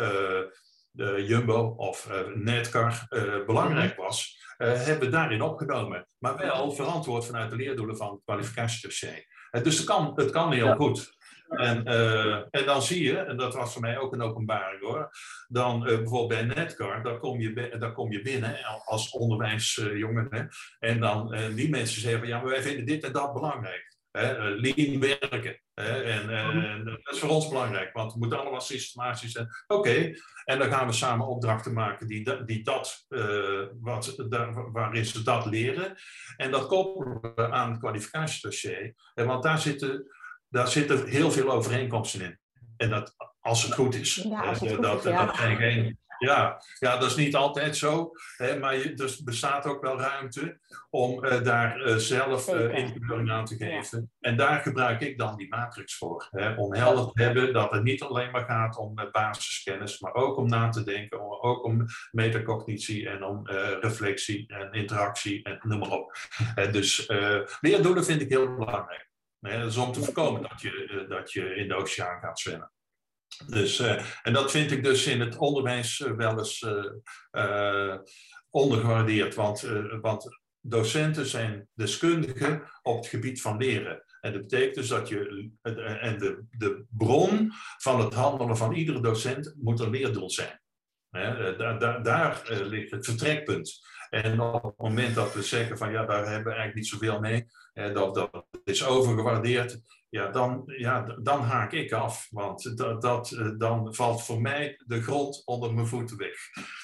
Speaker 2: Jumbo of Netcar belangrijk mhm. was, hebben we daarin opgenomen. Maar wel verantwoord vanuit de leerdoelen van het kwalificatiedossier. dus het kan, het kan heel goed. En, uh, en dan zie je, en dat was voor mij ook een openbaring hoor, dan uh, bijvoorbeeld bij Netcar, daar kom je, daar kom je binnen als onderwijsjongen. en dan die mensen zeggen, ja, maar wij vinden dit en dat belangrijk. Hè, lean werken. Hè, en, en, dat is voor ons belangrijk, want het moet allemaal systematisch zijn. Oké, en dan gaan we samen opdrachten maken die, die dat, wat, daar, waarin ze dat leren. En dat koppelen we aan het kwalificatiedossier. Want daar zitten daar zitten heel veel overeenkomsten in. En dat, als het goed is. Ja,
Speaker 3: als het
Speaker 2: goed dat,
Speaker 3: is, ja.
Speaker 2: dat zijn geen, ja, ja, dat is niet altijd zo. Hè, maar er bestaat ook wel ruimte om uh, daar uh, zelf uh, invulling aan te geven. Ja. En daar gebruik ik dan die matrix voor. Hè, om helder te hebben dat het niet alleen maar gaat om basiskennis, maar ook om na te denken, om, ook om metacognitie en om reflectie en interactie en noem maar op. dus leerdoelen vind ik heel belangrijk. Dat is om te voorkomen dat je, eh, dat je in de oceaan gaat zwemmen. Dus, uh, en dat vind ik dus in het onderwijs uh, wel eens uh, ondergewaardeerd. Want, want docenten zijn deskundigen op het gebied van leren. En dat betekent dus dat je. En de, de bron van het handelen van iedere docent moet een leerdoel zijn. Daar, daar ligt het vertrekpunt. En op het moment dat we zeggen van ja, daar hebben we eigenlijk niet zoveel mee, dat, dat is overgewaardeerd, ja, dan, ja, dan haak ik af. Want dat, dat, eh, dan valt voor mij de grond onder mijn voeten weg.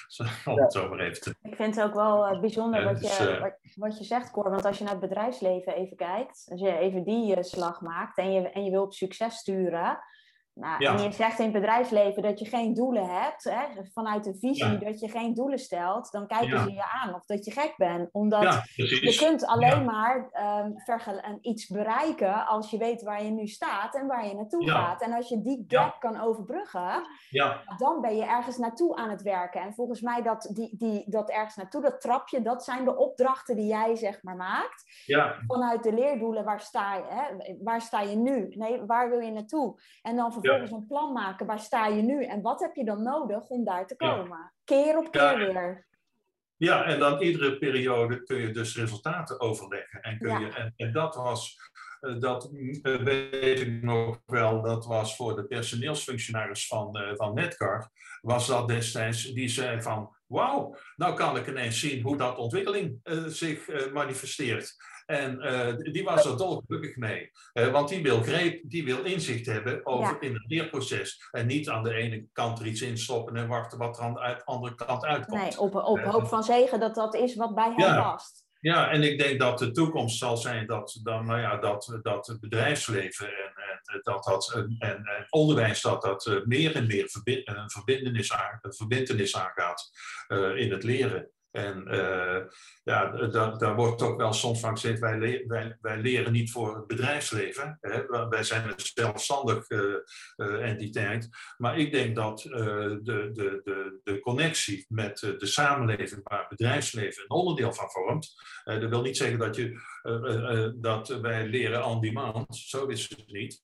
Speaker 2: Om het zo maar even te...
Speaker 3: Ik vind het ook wel uh, bijzonder wat, dus, je, uh, wat, wat, je zegt, Cor. Want als je naar het bedrijfsleven even kijkt, als je even die slag maakt en je, en je wilt succes sturen nou, En je zegt in het bedrijfsleven dat je geen doelen hebt, hè, vanuit de visie dat je geen doelen stelt, dan kijken ze je aan of dat je gek bent. Omdat je kunt alleen maar um, iets bereiken als je weet waar je nu staat en waar je naartoe gaat. En als je die gap kan overbruggen, dan ben je ergens naartoe aan het werken. En volgens mij dat, die, die, dat ergens naartoe, dat trapje, dat zijn de opdrachten die jij zeg maar maakt. Vanuit de leerdoelen, waar sta je, hè? waar sta je nu? Nee, waar wil je naartoe? En dan vervolgens een plan maken. Waar sta je nu en wat heb je dan nodig om daar te komen? Keer op keer weer.
Speaker 2: Ja, en dan iedere periode kun je dus resultaten overleggen. En, kun je, en, en dat was, uh, dat uh, weet ik nog wel, dat was voor de personeelsfunctionaris van, uh, van Netcar, was dat destijds, die zei van, wauw, nou kan ik ineens zien hoe dat ontwikkeling zich manifesteert. En uh, die was er dolgelukkig mee. Want die wil, greep, die wil inzicht hebben over in het leerproces. En niet aan de ene kant er iets in stoppen en wachten wat er aan de andere kant uitkomt.
Speaker 3: Nee, op, op hoop van zegen dat dat is wat bij hem ja. past.
Speaker 2: Ja, en ik denk dat de toekomst zal zijn dat, dan, nou ja, dat, dat het bedrijfsleven en, en, dat, dat, en, en onderwijs dat dat meer en meer verbind, een, verbindenis aan, een verbindenis aangaat in het leren. En uh, ja, daar wordt ook wel soms van gezegd, wij, wij, wij, leren niet voor het bedrijfsleven. Hè? Wij zijn een zelfstandig uh, uh, entiteit. Maar ik denk dat de, de, de, de connectie met de samenleving, waar het bedrijfsleven een onderdeel van vormt, dat wil niet zeggen dat, je, dat wij leren on demand, zo is het niet.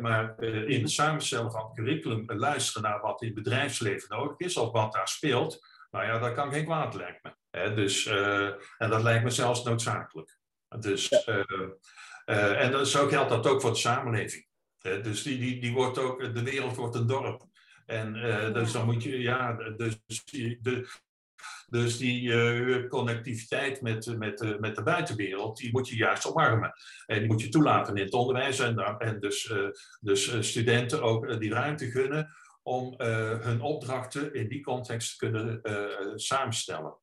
Speaker 2: Maar in het samenstellen van het curriculum luisteren naar wat in het bedrijfsleven nodig is, of wat daar speelt, nou ja, dat kan geen kwaad, lijkt me. Hè? Dus, uh, en dat lijkt me zelfs noodzakelijk. Dus, ja. uh, uh, en zo geldt dat ook voor de samenleving. Hè? Dus die, die, die wordt ook, de wereld wordt een dorp. En dus dan moet je, ja, dus, de, dus die uh, connectiviteit met, met, met de buitenwereld, die moet je juist omarmen. En die moet je toelaten in het onderwijs. En, en dus, uh, dus studenten ook die ruimte gunnen om uh, hun opdrachten in die context te kunnen uh, samenstellen.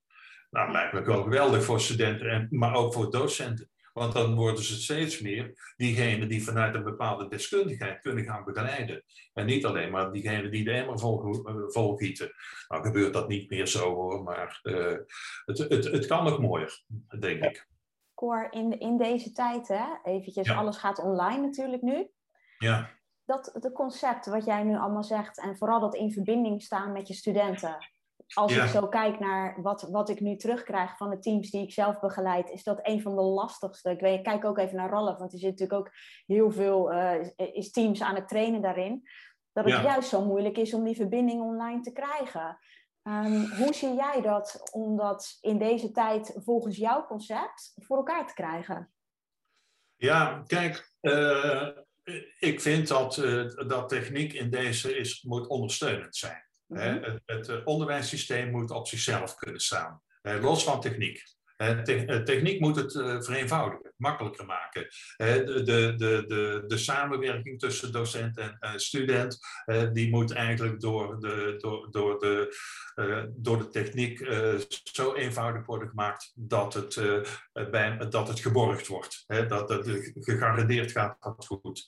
Speaker 2: Nou, lijkt me wel geweldig voor studenten, en, maar ook voor docenten. Want dan worden ze steeds meer diegenen die vanuit een bepaalde deskundigheid kunnen gaan begeleiden. En niet alleen maar diegenen die de emmer vol, uh, volgieten. Nou gebeurt dat niet meer zo hoor, maar uh, het, het, het kan nog mooier, denk ik.
Speaker 3: Cor, in, in deze tijd, hè, eventjes, ja. alles gaat online natuurlijk nu.
Speaker 2: Ja
Speaker 3: dat de concept wat jij nu allemaal zegt en vooral dat in verbinding staan met je studenten. Als ja. ik zo kijk naar wat, wat ik nu terugkrijg van de teams die ik zelf begeleid, is dat een van de lastigste. Ik weet, kijk ook even naar Ralf, want er zit natuurlijk ook heel veel uh, is teams aan het trainen daarin. Dat het ja. juist zo moeilijk is om die verbinding online te krijgen. Ehm, hoe zie jij dat om dat in deze tijd volgens jouw concept voor elkaar te krijgen?
Speaker 2: Ja, kijk, uh, ik vind dat, uh, dat techniek in deze is, moet ondersteunend zijn. Mm -hmm. het, het onderwijssysteem moet op zichzelf kunnen staan, los van techniek. techniek moet het vereenvoudigen, makkelijker maken. De, de, de, de, samenwerking tussen docent en student, die moet eigenlijk door de, door, door de uh, door de techniek uh, zo eenvoudig worden gemaakt dat het, bij, dat het geborgd wordt. Dat het gegarandeerd gaat dat goed.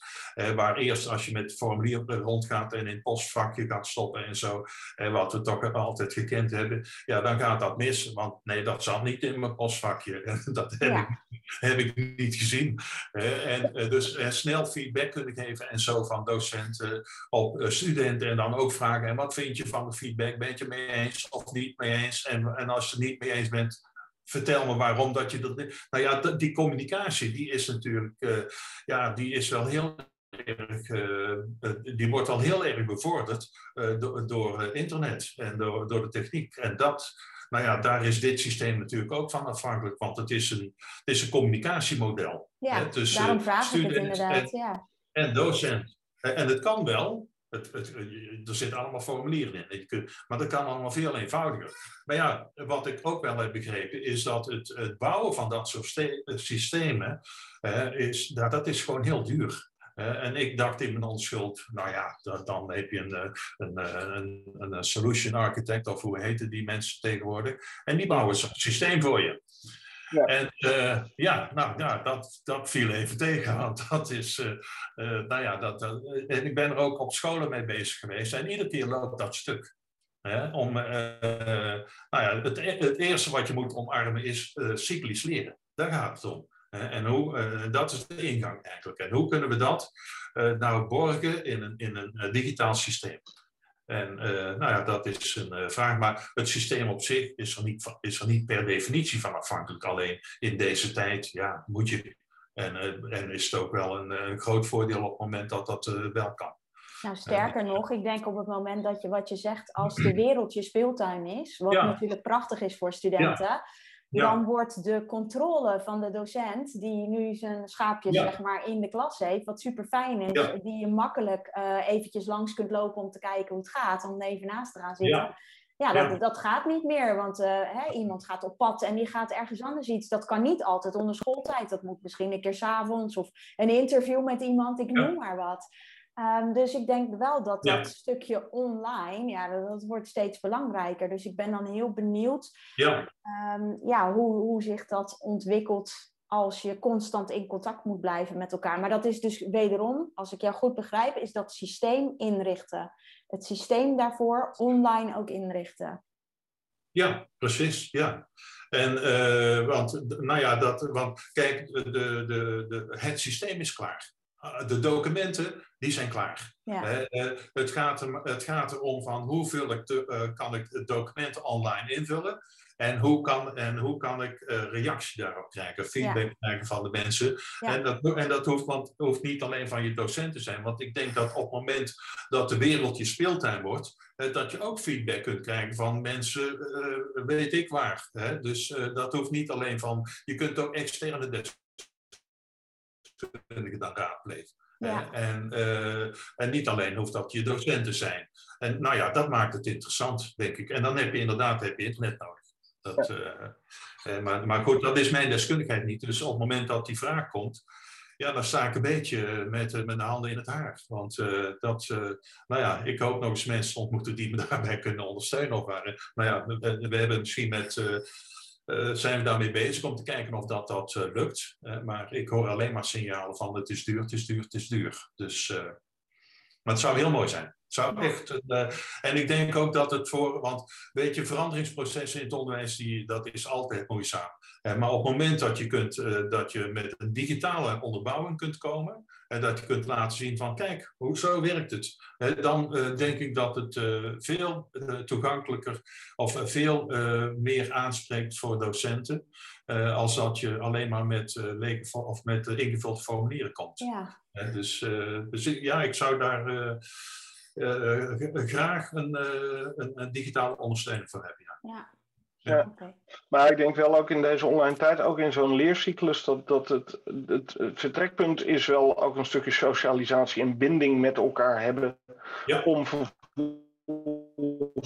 Speaker 2: waar eerst als je met formulier rondgaat en in postvakje gaat stoppen en zo, wat we toch altijd gekend hebben, ja, dan gaat dat mis. Want nee, dat zat niet in mijn postvakje. dat heb, ja. ik, heb ik niet gezien. en dus snel feedback kunnen geven en zo van docenten op studenten en dan ook vragen, en wat vind je van de feedback? Ben je mee eens of niet mee eens? En, en als je het niet mee eens bent, vertel me waarom dat je dat. Nou ja, die communicatie, die is natuurlijk, ja, die is wel heel erg, die wordt al heel erg bevorderd door, door internet en door, door de techniek. En dat, nou ja, daar is dit systeem natuurlijk ook van afhankelijk, want het is een, het is een communicatiemodel.
Speaker 3: Ja, hè, tussen daarom vraag ik het inderdaad,
Speaker 2: en,
Speaker 3: ja.
Speaker 2: En docent. En het kan wel, het, het, er zitten allemaal formulieren in. Kunt, maar dat kan allemaal veel eenvoudiger. Maar ja, wat ik ook wel heb begrepen, is dat het, het bouwen van dat soort systemen, eh, is, dat, dat is gewoon heel duur. Uh, en ik dacht in mijn onschuld, nou ja, dan heb je een, een, een, een, solution architect, of hoe heten die mensen tegenwoordig, en die bouwen zo'n systeem voor je. Ja. En uh, ja, nou ja, dat, dat viel even tegen. Want dat is, uh, uh, nou ja, dat, en ik ben er ook op scholen mee bezig geweest. En iedere keer loopt dat stuk. Hè, om, nou ja, het, het, eerste wat je moet omarmen is cyclisch leren. Daar gaat het om. En hoe, dat is de ingang eigenlijk. En hoe kunnen we dat nou borgen in een, in een digitaal systeem? En nou ja, dat is een vraag. Maar het systeem op zich is er, niet, is er niet per definitie van afhankelijk. Alleen in deze tijd, ja, moet je. En, en is het ook wel een, een, groot voordeel op het moment dat dat wel kan.
Speaker 3: Nou, sterker nog, ik denk op het moment dat je wat je zegt, als de wereld je speeltuin is, wat ja. natuurlijk prachtig is voor studenten, ja. Ja. dan wordt de controle van de docent, die nu zijn schaapje ja. zeg maar, in de klas heeft, wat super fijn is, ja. die je makkelijk uh, eventjes langs kunt lopen om te kijken hoe het gaat, om even naast te gaan zitten. Ja, dat, dat gaat niet meer, want uh, hè, iemand gaat op pad en die gaat ergens anders iets. Dat kan niet altijd onder schooltijd. Dat moet misschien een keer s'avonds of een interview met iemand, ik noem maar wat. Um, dus ik denk wel dat dat stukje online, ja, dat, dat, wordt steeds belangrijker. Dus ik ben dan heel benieuwd
Speaker 2: ja.
Speaker 3: Um, ja, hoe, hoe zich dat ontwikkelt als je constant in contact moet blijven met elkaar. Maar dat is dus wederom, als ik jou goed begrijp, is dat systeem inrichten. Het systeem daarvoor online ook inrichten.
Speaker 2: Ja, precies, ja. En, uh, want, nou ja, dat, want kijk, de, de, de, het systeem is klaar. De documenten, die zijn klaar.
Speaker 3: Ja.
Speaker 2: Uh, het, gaat er, het gaat erom van hoe vul ik de, uh, kan ik het document online invullen en hoe kan, en hoe kan ik uh, reactie daarop krijgen, feedback ja. krijgen van de mensen. Ja. En, dat, en dat hoeft, want, hoeft niet alleen van je docent te zijn, want ik denk dat op het moment dat de wereld je speeltuin wordt, dat je ook feedback kunt krijgen van mensen, weet ik waar. Hè? Dus dat hoeft niet alleen van, je kunt ook externe deskundigen dan raadplegen.
Speaker 3: Ja.
Speaker 2: En, uh, en niet alleen hoeft dat je docent te zijn. En nou ja, dat maakt het interessant, denk ik. En dan heb je inderdaad heb je internet nodig. Dat, uh, maar, maar goed, dat is mijn deskundigheid niet. Dus op het moment dat die vraag komt, ja, dan sta ik een beetje met, met de handen in het haar. Want dat, nou ja, ik hoop nog eens mensen ontmoeten die me daarbij kunnen ondersteunen. Of nou ja, we, we hebben misschien met uh, zijn we daarmee bezig om te kijken of dat, dat uh, lukt. Uh, maar ik hoor alleen maar signalen van het is duur, het is duur, het is duur. Dus, maar het zou heel mooi zijn. Het zou echt, en ik denk ook dat het voor, want weet je, veranderingsprocessen in het onderwijs, die, dat is altijd moeizaam. maar op het moment dat je, kunt, dat je met een digitale onderbouwing kunt komen, en dat je kunt laten zien van, kijk, hoezo werkt het? dan uh, denk ik dat het veel toegankelijker of veel meer aanspreekt voor docenten. als dat je alleen maar met, leken of met ingevulde formulieren komt.
Speaker 3: Ja.
Speaker 2: Dus, dus ja, ik zou daar graag een, een, een, digitale ondersteuning voor hebben.
Speaker 1: Ja. ja. Maar ik denk wel ook in deze online tijd, ook in zo'n leercyclus, dat, dat het, het, vertrekpunt is wel ook een stukje socialisatie en binding met elkaar hebben. Ja. Om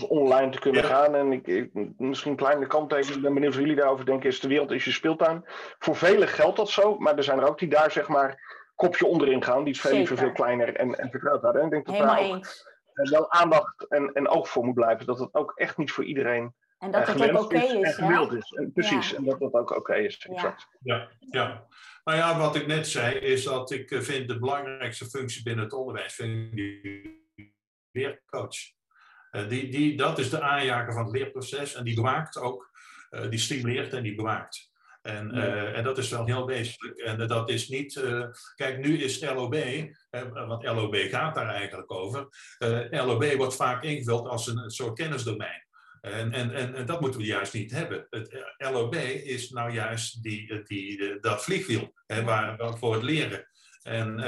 Speaker 1: online te kunnen gaan. En ik, ik, misschien een kleine kanttekening, ik ben benieuwd of jullie daarover denken, is de wereld is je speeltuin. Voor velen geldt dat zo, maar er zijn er ook die daar zeg maar kopje onderin gaan, die het veel liever veel kleiner en, en vertrouwd. En ik denk dat
Speaker 3: Helemaal
Speaker 1: daar ook eens. wel aandacht en, en oog voor moet blijven, dat het ook echt niet voor iedereen
Speaker 3: en dat het ook oké is,
Speaker 1: is, en gewild is. En, precies, en dat dat ook oké is. Exact.
Speaker 2: Ja, ja. Nou ja, wat ik net zei, is dat ik eh, vind de belangrijkste functie binnen het onderwijs, vind ik leercoach. Eh, die, die, dat is de aanjager van het leerproces en die bewaakt ook, uh, die stimuleert en die bewaakt. En, uh, en dat is wel heel wezenlijk. En dat is niet. kijk, nu is LOB, want LOB gaat daar eigenlijk over. LOB wordt vaak ingevuld als een, een soort kennisdomein. En, en, en, en, dat moeten we juist niet hebben. Het LOB is nou juist die, die, dat vliegwiel hè, waar, voor het leren. En,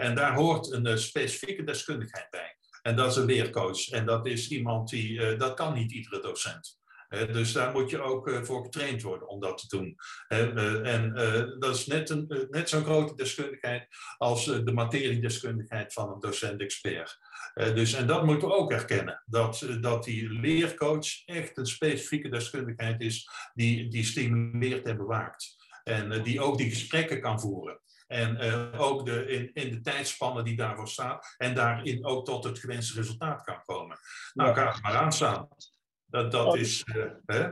Speaker 2: en daar hoort een specifieke deskundigheid bij. En dat is een leercoach. En dat is iemand die, dat kan niet iedere docent. Dus daar moet je ook uh, voor getraind worden om dat te doen. en dat is net, een, net zo'n grote deskundigheid als de materiedeskundigheid van een docent-expert. dus, en dat moeten we ook erkennen. Dat, dat die leercoach echt een specifieke deskundigheid is die, die stimuleert en bewaakt. En die ook die gesprekken kan voeren. En ook de, in, in de tijdspanne die daarvoor staat. En daarin ook tot het gewenste resultaat kan komen. Nou, kan het maar aanstaan. Dat, dat is. Uh, hè?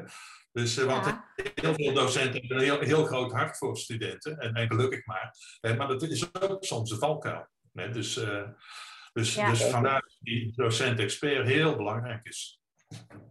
Speaker 2: Dus, uh, want ja. heel veel docenten hebben een heel, heel groot hart voor studenten. En, en gelukkig maar. maar dat is ook soms een valkuil. Hè? Dus, dus, ja. dus vandaar dat die docent-expert heel belangrijk is.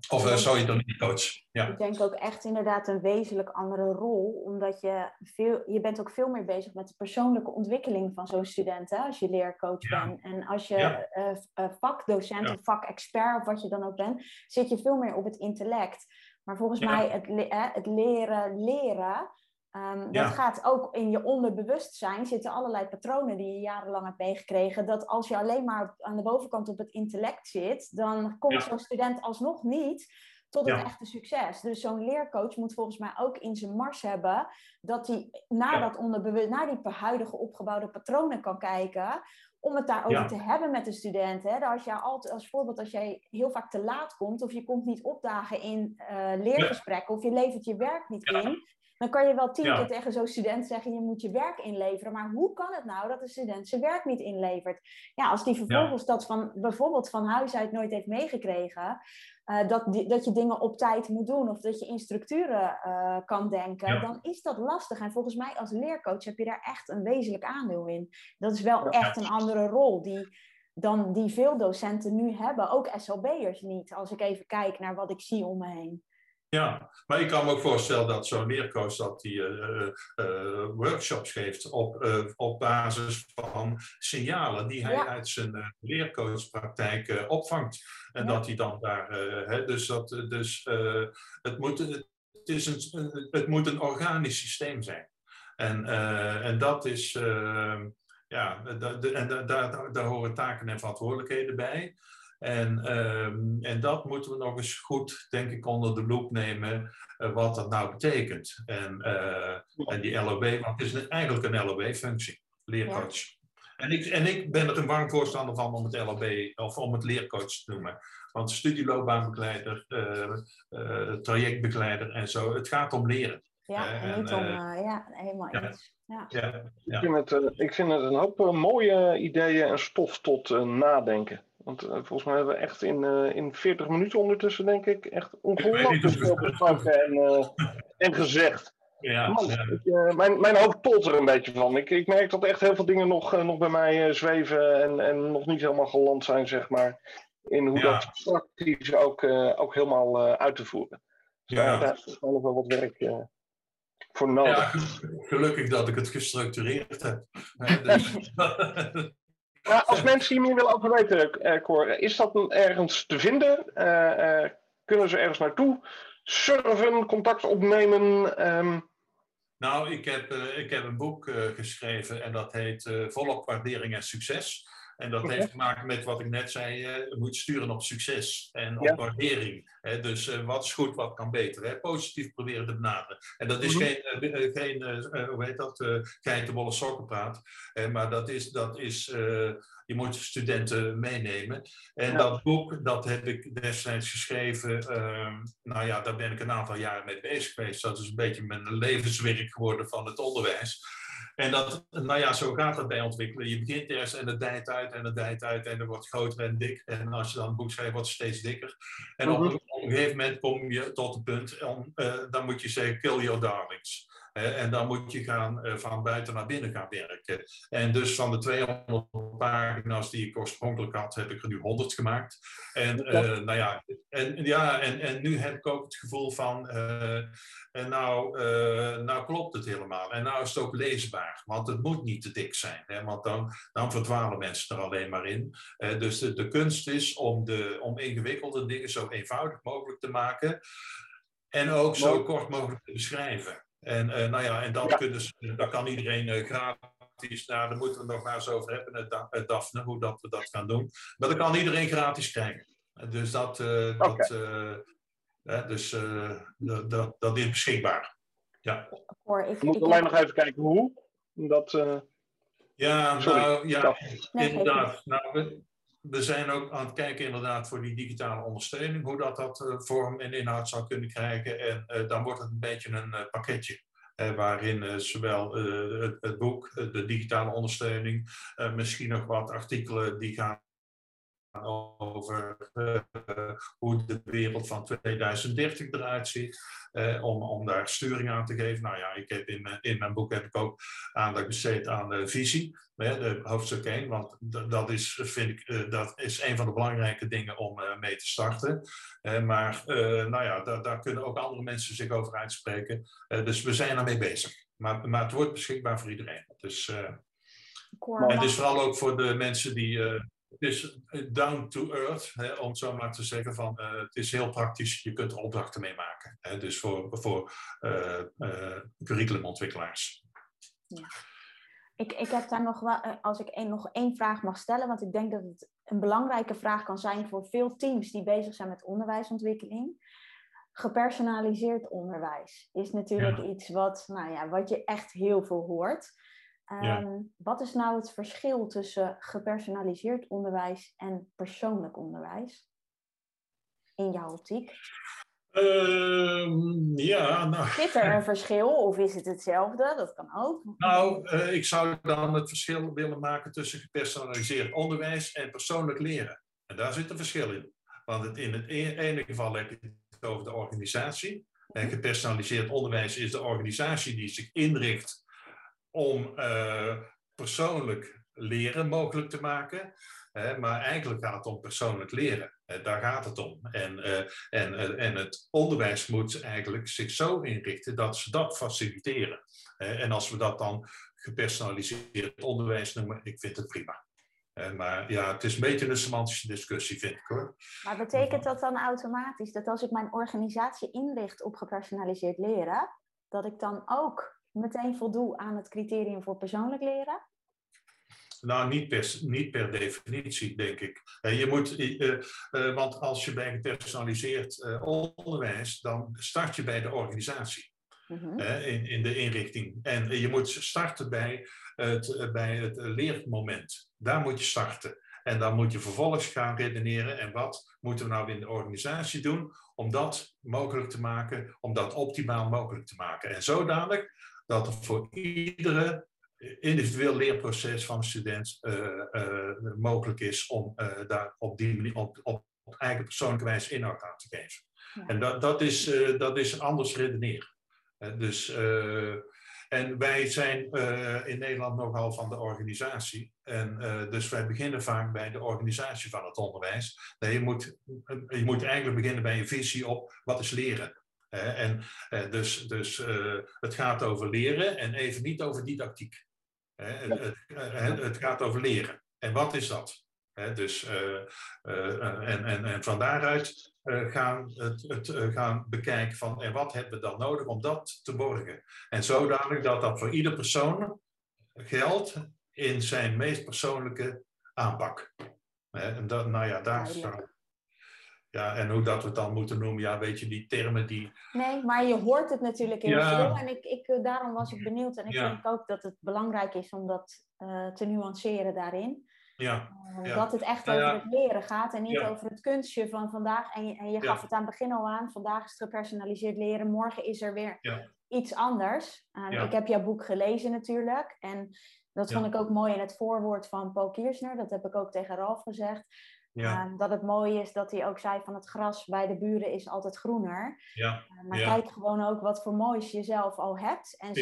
Speaker 2: Of uh, zou je dan niet coach? Ja.
Speaker 3: Ik denk ook echt inderdaad een wezenlijk andere rol, omdat je veel, je bent ook veel meer bezig met de persoonlijke ontwikkeling van zo'n student, hè, als je leercoach ja. bent. En als je ja. uh, vakdocent of vakexpert of wat je dan ook bent, zit je veel meer op het intellect. Maar volgens mij het, het leren leren, Um, dat gaat ook in je onderbewustzijn, zitten allerlei patronen die je jarenlang hebt meegekregen. Dat als je alleen maar aan de bovenkant op het intellect zit, dan komt ja. zo'n student alsnog niet tot het ja. echte succes. Dus zo'n leercoach moet volgens mij ook in zijn mars hebben dat hij naar, dat onderbewust, naar die huidige opgebouwde patronen kan kijken. Om het daarover te hebben met de student. Hè? Als, jij altijd, als voorbeeld, als jij heel vaak te laat komt, of je komt niet opdagen in uh, leergesprekken, of je levert je werk niet in, dan kan je wel tien ja. keer tegen zo'n student zeggen, je moet je werk inleveren. Maar hoe kan het nou dat de student zijn werk niet inlevert? Ja, als die vervolgens ja. dat van, bijvoorbeeld van huis uit nooit heeft meegekregen, uh, dat, die, dat je dingen op tijd moet doen of dat je in structuren uh, kan denken, ja. dan is dat lastig. En volgens mij als leercoach heb je daar echt een wezenlijk aandeel in. Dat is wel echt een andere rol die dan die veel docenten nu hebben, ook SLB'ers niet, als ik even kijk naar wat ik zie om me heen.
Speaker 2: Ja, maar ik kan me ook voorstellen dat zo'n leercoach dat die uh, uh, workshops geeft op, uh, op basis van signalen die hij ja. uit zijn leercoachpraktijk opvangt. En ja. dat hij dan daar, hè, dus, dat, dus het, moet, het, is een, het moet een organisch systeem zijn. En, en dat is, ja, en daar, daar, daar horen taken en verantwoordelijkheden bij. En, um, en dat moeten we nog eens goed, denk ik, onder de loep nemen, uh, wat dat nou betekent. En, uh, en die LOB, want het is eigenlijk een LOB-functie, leercoach. Ja. En, ik, en ik ben er een warm voorstander van om het LOB, of om het leercoach te noemen. Want studieloopbaanbegeleider, uh, trajectbegeleider en zo, het gaat om leren.
Speaker 3: Ja, en niet om, ja, helemaal eens. Ja.
Speaker 1: Ja. Ik, vind het, ik vind het een hoop mooie ideeën en stof tot nadenken. Want uh, volgens mij hebben we echt in, uh, in 40 minuten ondertussen, denk ik, echt ongelooflijk veel besproken en, uh, en gezegd.
Speaker 2: Ja, Man, ja.
Speaker 1: Ik, mijn, mijn hoofd tolt er een beetje van. Ik, ik merk dat echt heel veel dingen nog, nog bij mij zweven en, en nog niet helemaal geland zijn, zeg maar. In hoe ja. dat praktisch ook, ook helemaal uit te voeren. Dus ja. daar is nog wel wat werk voor nodig.
Speaker 2: Ja, gelukkig dat ik het gestructureerd heb. dus,
Speaker 1: Maar als mensen hier meer willen over weten, uh, Cor, is dat ergens te vinden? Uh, uh, kunnen ze ergens naartoe surfen, contact opnemen? Um...
Speaker 2: Nou, ik heb, ik heb een boek geschreven en dat heet Volop Waardering en Succes. En dat heeft te maken met wat ik net zei, je moet sturen op succes en op waardering. dus wat is goed, wat kan beter. Positief proberen te benaderen. En dat is mhm. geen, geen hoe heet dat, geitenbolle sokkenpraat. maar dat is, dat is je moet studenten meenemen. En dat boek, dat heb ik destijds geschreven. Ehm, nou ja, daar ben ik een aantal jaren mee bezig geweest. Dat is een beetje mijn levenswerk geworden van het onderwijs. En dat, nou ja, zo gaat dat bij ontwikkelen. Je begint eerst en het dijt uit en het dijt uit en het wordt groter en dik. En als je dan een boek schrijft, wordt het steeds dikker. En op, mhm. een gegeven moment kom je tot het punt, om, uh, dan moet je zeggen, kill your darlings en dan moet je gaan, eh, van buiten naar binnen gaan werken. En dus van de 200 pagina's die ik oorspronkelijk had, heb ik er nu 100 gemaakt. En, uh, nou ja, en, ja en, en nu heb ik ook het gevoel van, uh, en nou, nou klopt het helemaal. En nou is het ook leesbaar, want het moet niet te dik zijn, hè, want dan, dan verdwalen mensen er alleen maar in. dus de, de kunst is om, de, om ingewikkelde dingen zo eenvoudig mogelijk te maken. En ook zo kort mogelijk te beschrijven. En, uh, nou ja, en dat, kunnen ze, dat kan iedereen uh, gratis. Nou, daar moeten we nog maar eens over hebben, het, het Daphne, hoe dat we dat gaan doen. Maar dat kan iedereen gratis krijgen. Dus dat, uh, okay. dat, dus, dat, dat is beschikbaar. Ja.
Speaker 1: Ik, ik moet alleen nog even kijken hoe. Dat,
Speaker 2: ja, nou, ja, inderdaad. Nou, we zijn ook aan het kijken inderdaad voor die digitale ondersteuning, hoe dat dat uh, vorm en inhoud zou kunnen krijgen. En uh, dan wordt het een beetje een uh, pakketje. waarin zowel het, het, boek, de digitale ondersteuning, misschien nog wat artikelen die gaan over hoe de wereld van 2030 eruit ziet. Eh, om, om daar sturing aan te geven. Nou ja, ik heb in, mijn, in mijn boek heb ik ook aandacht besteed aan de visie, hè, de hoofdstuk 1, want dat is, vind ik, uh, dat is een van de belangrijke dingen om mee te starten. maar nou ja, daar, daar kunnen ook andere mensen zich over uitspreken. dus we zijn ermee bezig. Maar, maar het wordt beschikbaar voor iedereen. Dus, en dus vooral ook voor de mensen die het is down to earth, hè, om zo maar te zeggen. Van, uh, het is heel praktisch, je kunt er opdrachten mee maken. Hè, dus voor, voor uh, uh, curriculumontwikkelaars.
Speaker 3: Ja. Ik, ik heb daar nog wel, als ik een, nog één vraag mag stellen, want ik denk dat het een belangrijke vraag kan zijn voor veel teams die bezig zijn met onderwijsontwikkeling. Gepersonaliseerd onderwijs is natuurlijk iets wat, nou ja, wat je echt heel veel hoort. Ehm, wat is nou het verschil tussen gepersonaliseerd onderwijs en persoonlijk onderwijs? In jouw optiek?
Speaker 2: Uh, ja, nou...
Speaker 3: Zit er een verschil of is het hetzelfde? Dat kan ook.
Speaker 2: Nou, uh, ik zou dan het verschil willen maken tussen gepersonaliseerd onderwijs en persoonlijk leren. En daar zit een verschil in. Want het, in het e-, ene geval heb je het over de organisatie. En gepersonaliseerd onderwijs is de organisatie die zich inricht om uh, persoonlijk leren mogelijk te maken. Hè, maar eigenlijk gaat het om persoonlijk leren. daar gaat het om. En, uh, en, en het onderwijs moet eigenlijk zich zo inrichten dat ze dat faciliteren. en als we dat dan gepersonaliseerd onderwijs noemen, ik vind het prima. maar ja, het is een beetje een semantische discussie, vind ik hoor.
Speaker 3: Maar betekent dat dan automatisch dat als ik mijn organisatie inricht op gepersonaliseerd leren, dat ik dan ook meteen voldoe aan het criterium voor persoonlijk leren?
Speaker 2: Nou, niet per, niet per definitie, denk ik. Je moet, uh, uh, want als je bij gepersonaliseerd onderwijs, dan start je bij de organisatie. Mm in, in de inrichting. En je moet starten bij het, bij het leermoment. Daar moet je starten. En dan moet je vervolgens gaan redeneren. En wat moeten we nou in de organisatie doen om dat mogelijk te maken, om dat optimaal mogelijk te maken. En zodanig dat er voor iedere individueel leerproces van een student uh, uh, mogelijk is om uh, daar op die manier op, op, op, eigen persoonlijke wijze inhoud aan te geven. Ja. En dat, dat, is, dat is anders redeneren. dus, en wij zijn in Nederland nogal van de organisatie. En dus wij beginnen vaak bij de organisatie van het onderwijs. Nee, je, moet, je moet eigenlijk beginnen bij een visie op wat is leren. En eh, dus, dus eh, het gaat over leren en even niet over didactiek. Het, het, het gaat over leren. En wat is dat? Dus, en, en, en van daaruit gaan, het, het gaan bekijken van en wat hebben we dan nodig om dat te borgen. En zodanig dat dat voor ieder persoon geldt in zijn meest persoonlijke aanpak. En dat, nou ja, daar staat. Ja, en hoe dat we het dan moeten noemen, ja, weet je, die termen die...
Speaker 3: Nee, maar je hoort het natuurlijk heel veel. En ik, ik, eh, daarom was ik benieuwd. En ik denk ook dat het belangrijk is om dat uh, te nuanceren daarin.
Speaker 2: Ja,
Speaker 3: uh, Dat het echt over het leren gaat en niet over het kunstje van vandaag. En je, en je gaf het aan het begin al aan. Vandaag is het gepersonaliseerd leren. Morgen is er weer iets anders. Uh, ik heb jouw boek gelezen natuurlijk. En dat vond ik ook mooi in het voorwoord van Paul Kiersner. Dat heb ik ook tegen Ralf gezegd. Ja. Ehm, dat het mooi is dat hij ook zei van het gras bij de buren is altijd groener.
Speaker 2: Ja.
Speaker 3: Uh, maar kijk gewoon ook wat voor moois je zelf al hebt. En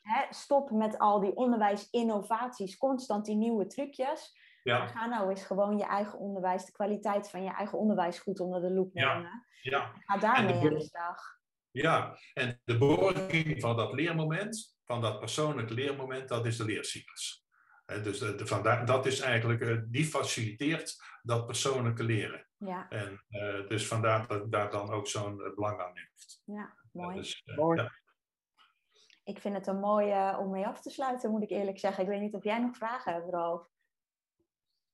Speaker 3: hè, stop met al die onderwijsinnovaties, constant die nieuwe trucjes. Ja. Ga nou eens gewoon je eigen onderwijs, de kwaliteit van je eigen onderwijs goed onder de loep nemen.
Speaker 2: Ja.
Speaker 3: Ga daarmee aan de slag.
Speaker 2: Ja, en de borging van dat leermoment, van dat persoonlijke leermoment, dat is de leercyclus. Dus de, vandaar, dat is eigenlijk, eh, die faciliteert dat persoonlijke leren.
Speaker 3: Ja.
Speaker 2: En uh, dus vandaar dat daar dan ook zo'n uh, belang aan heeft.
Speaker 3: Ja, mooi. Dus, mooi. Ja. Ik vind het een mooie om mee af te sluiten, moet ik eerlijk zeggen. Ik weet niet of jij nog vragen hebt, Ralf.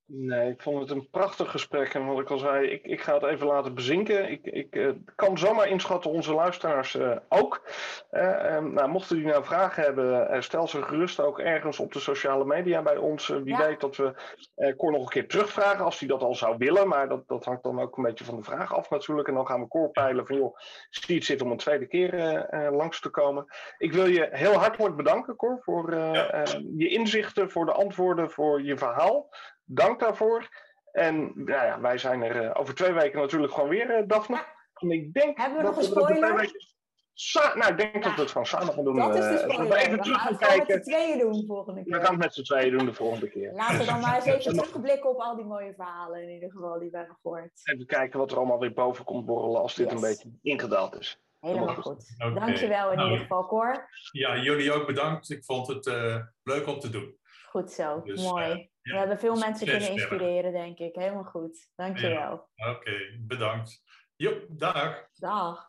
Speaker 1: Nee, ik vond het een prachtig gesprek. En wat ik al zei, ik, ik ga het even laten bezinken. Ik, ik uh, kan zomaar inschatten, onze luisteraars uh, ook. Uh, nou, mochten jullie nou vragen hebben, stel ze gerust ook ergens op de sociale media bij ons. wie ja. weet dat we Cor nog een keer terugvragen, als hij dat al zou willen. Maar dat, dat hangt dan ook een beetje van de vraag af natuurlijk. En dan gaan we Cor peilen van, joh, zie het zitten om een tweede keer langs te komen. Ik wil je heel hartelijk bedanken, Cor, voor ja. je inzichten, voor de antwoorden, voor je verhaal dank daarvoor. En nou ja, wij zijn er uh, over twee weken natuurlijk gewoon weer, uh, Daphne. En ik denk
Speaker 3: Hebben we nog een spoiler?
Speaker 1: nou, ik denk ja. dat we het gewoon samen gaan doen.
Speaker 3: Dat is de eh, spoiler. Uh, even we gaan het met z'n tweeën doen volgende keer.
Speaker 1: We gaan het met z'n tweeën doen de volgende keer.
Speaker 3: Laten we dan maar eens even terugblikken op al die mooie verhalen in ieder geval die we hebben gehoord.
Speaker 1: Even kijken wat er allemaal weer boven komt borrelen als dit yes. een beetje ingedaald is.
Speaker 3: Helemaal goed. Okay. Dankjewel in nou, ieder geval, Cor.
Speaker 2: Ja, jullie ook bedankt. Ik vond het uh, leuk om te doen.
Speaker 3: Goed zo, dus, mooi. We hebben veel mensen kunnen inspireren, denk ik. Helemaal goed. Dankjewel.
Speaker 2: Ja. Oké, okay, bedankt. Jo, dag.
Speaker 3: Dag.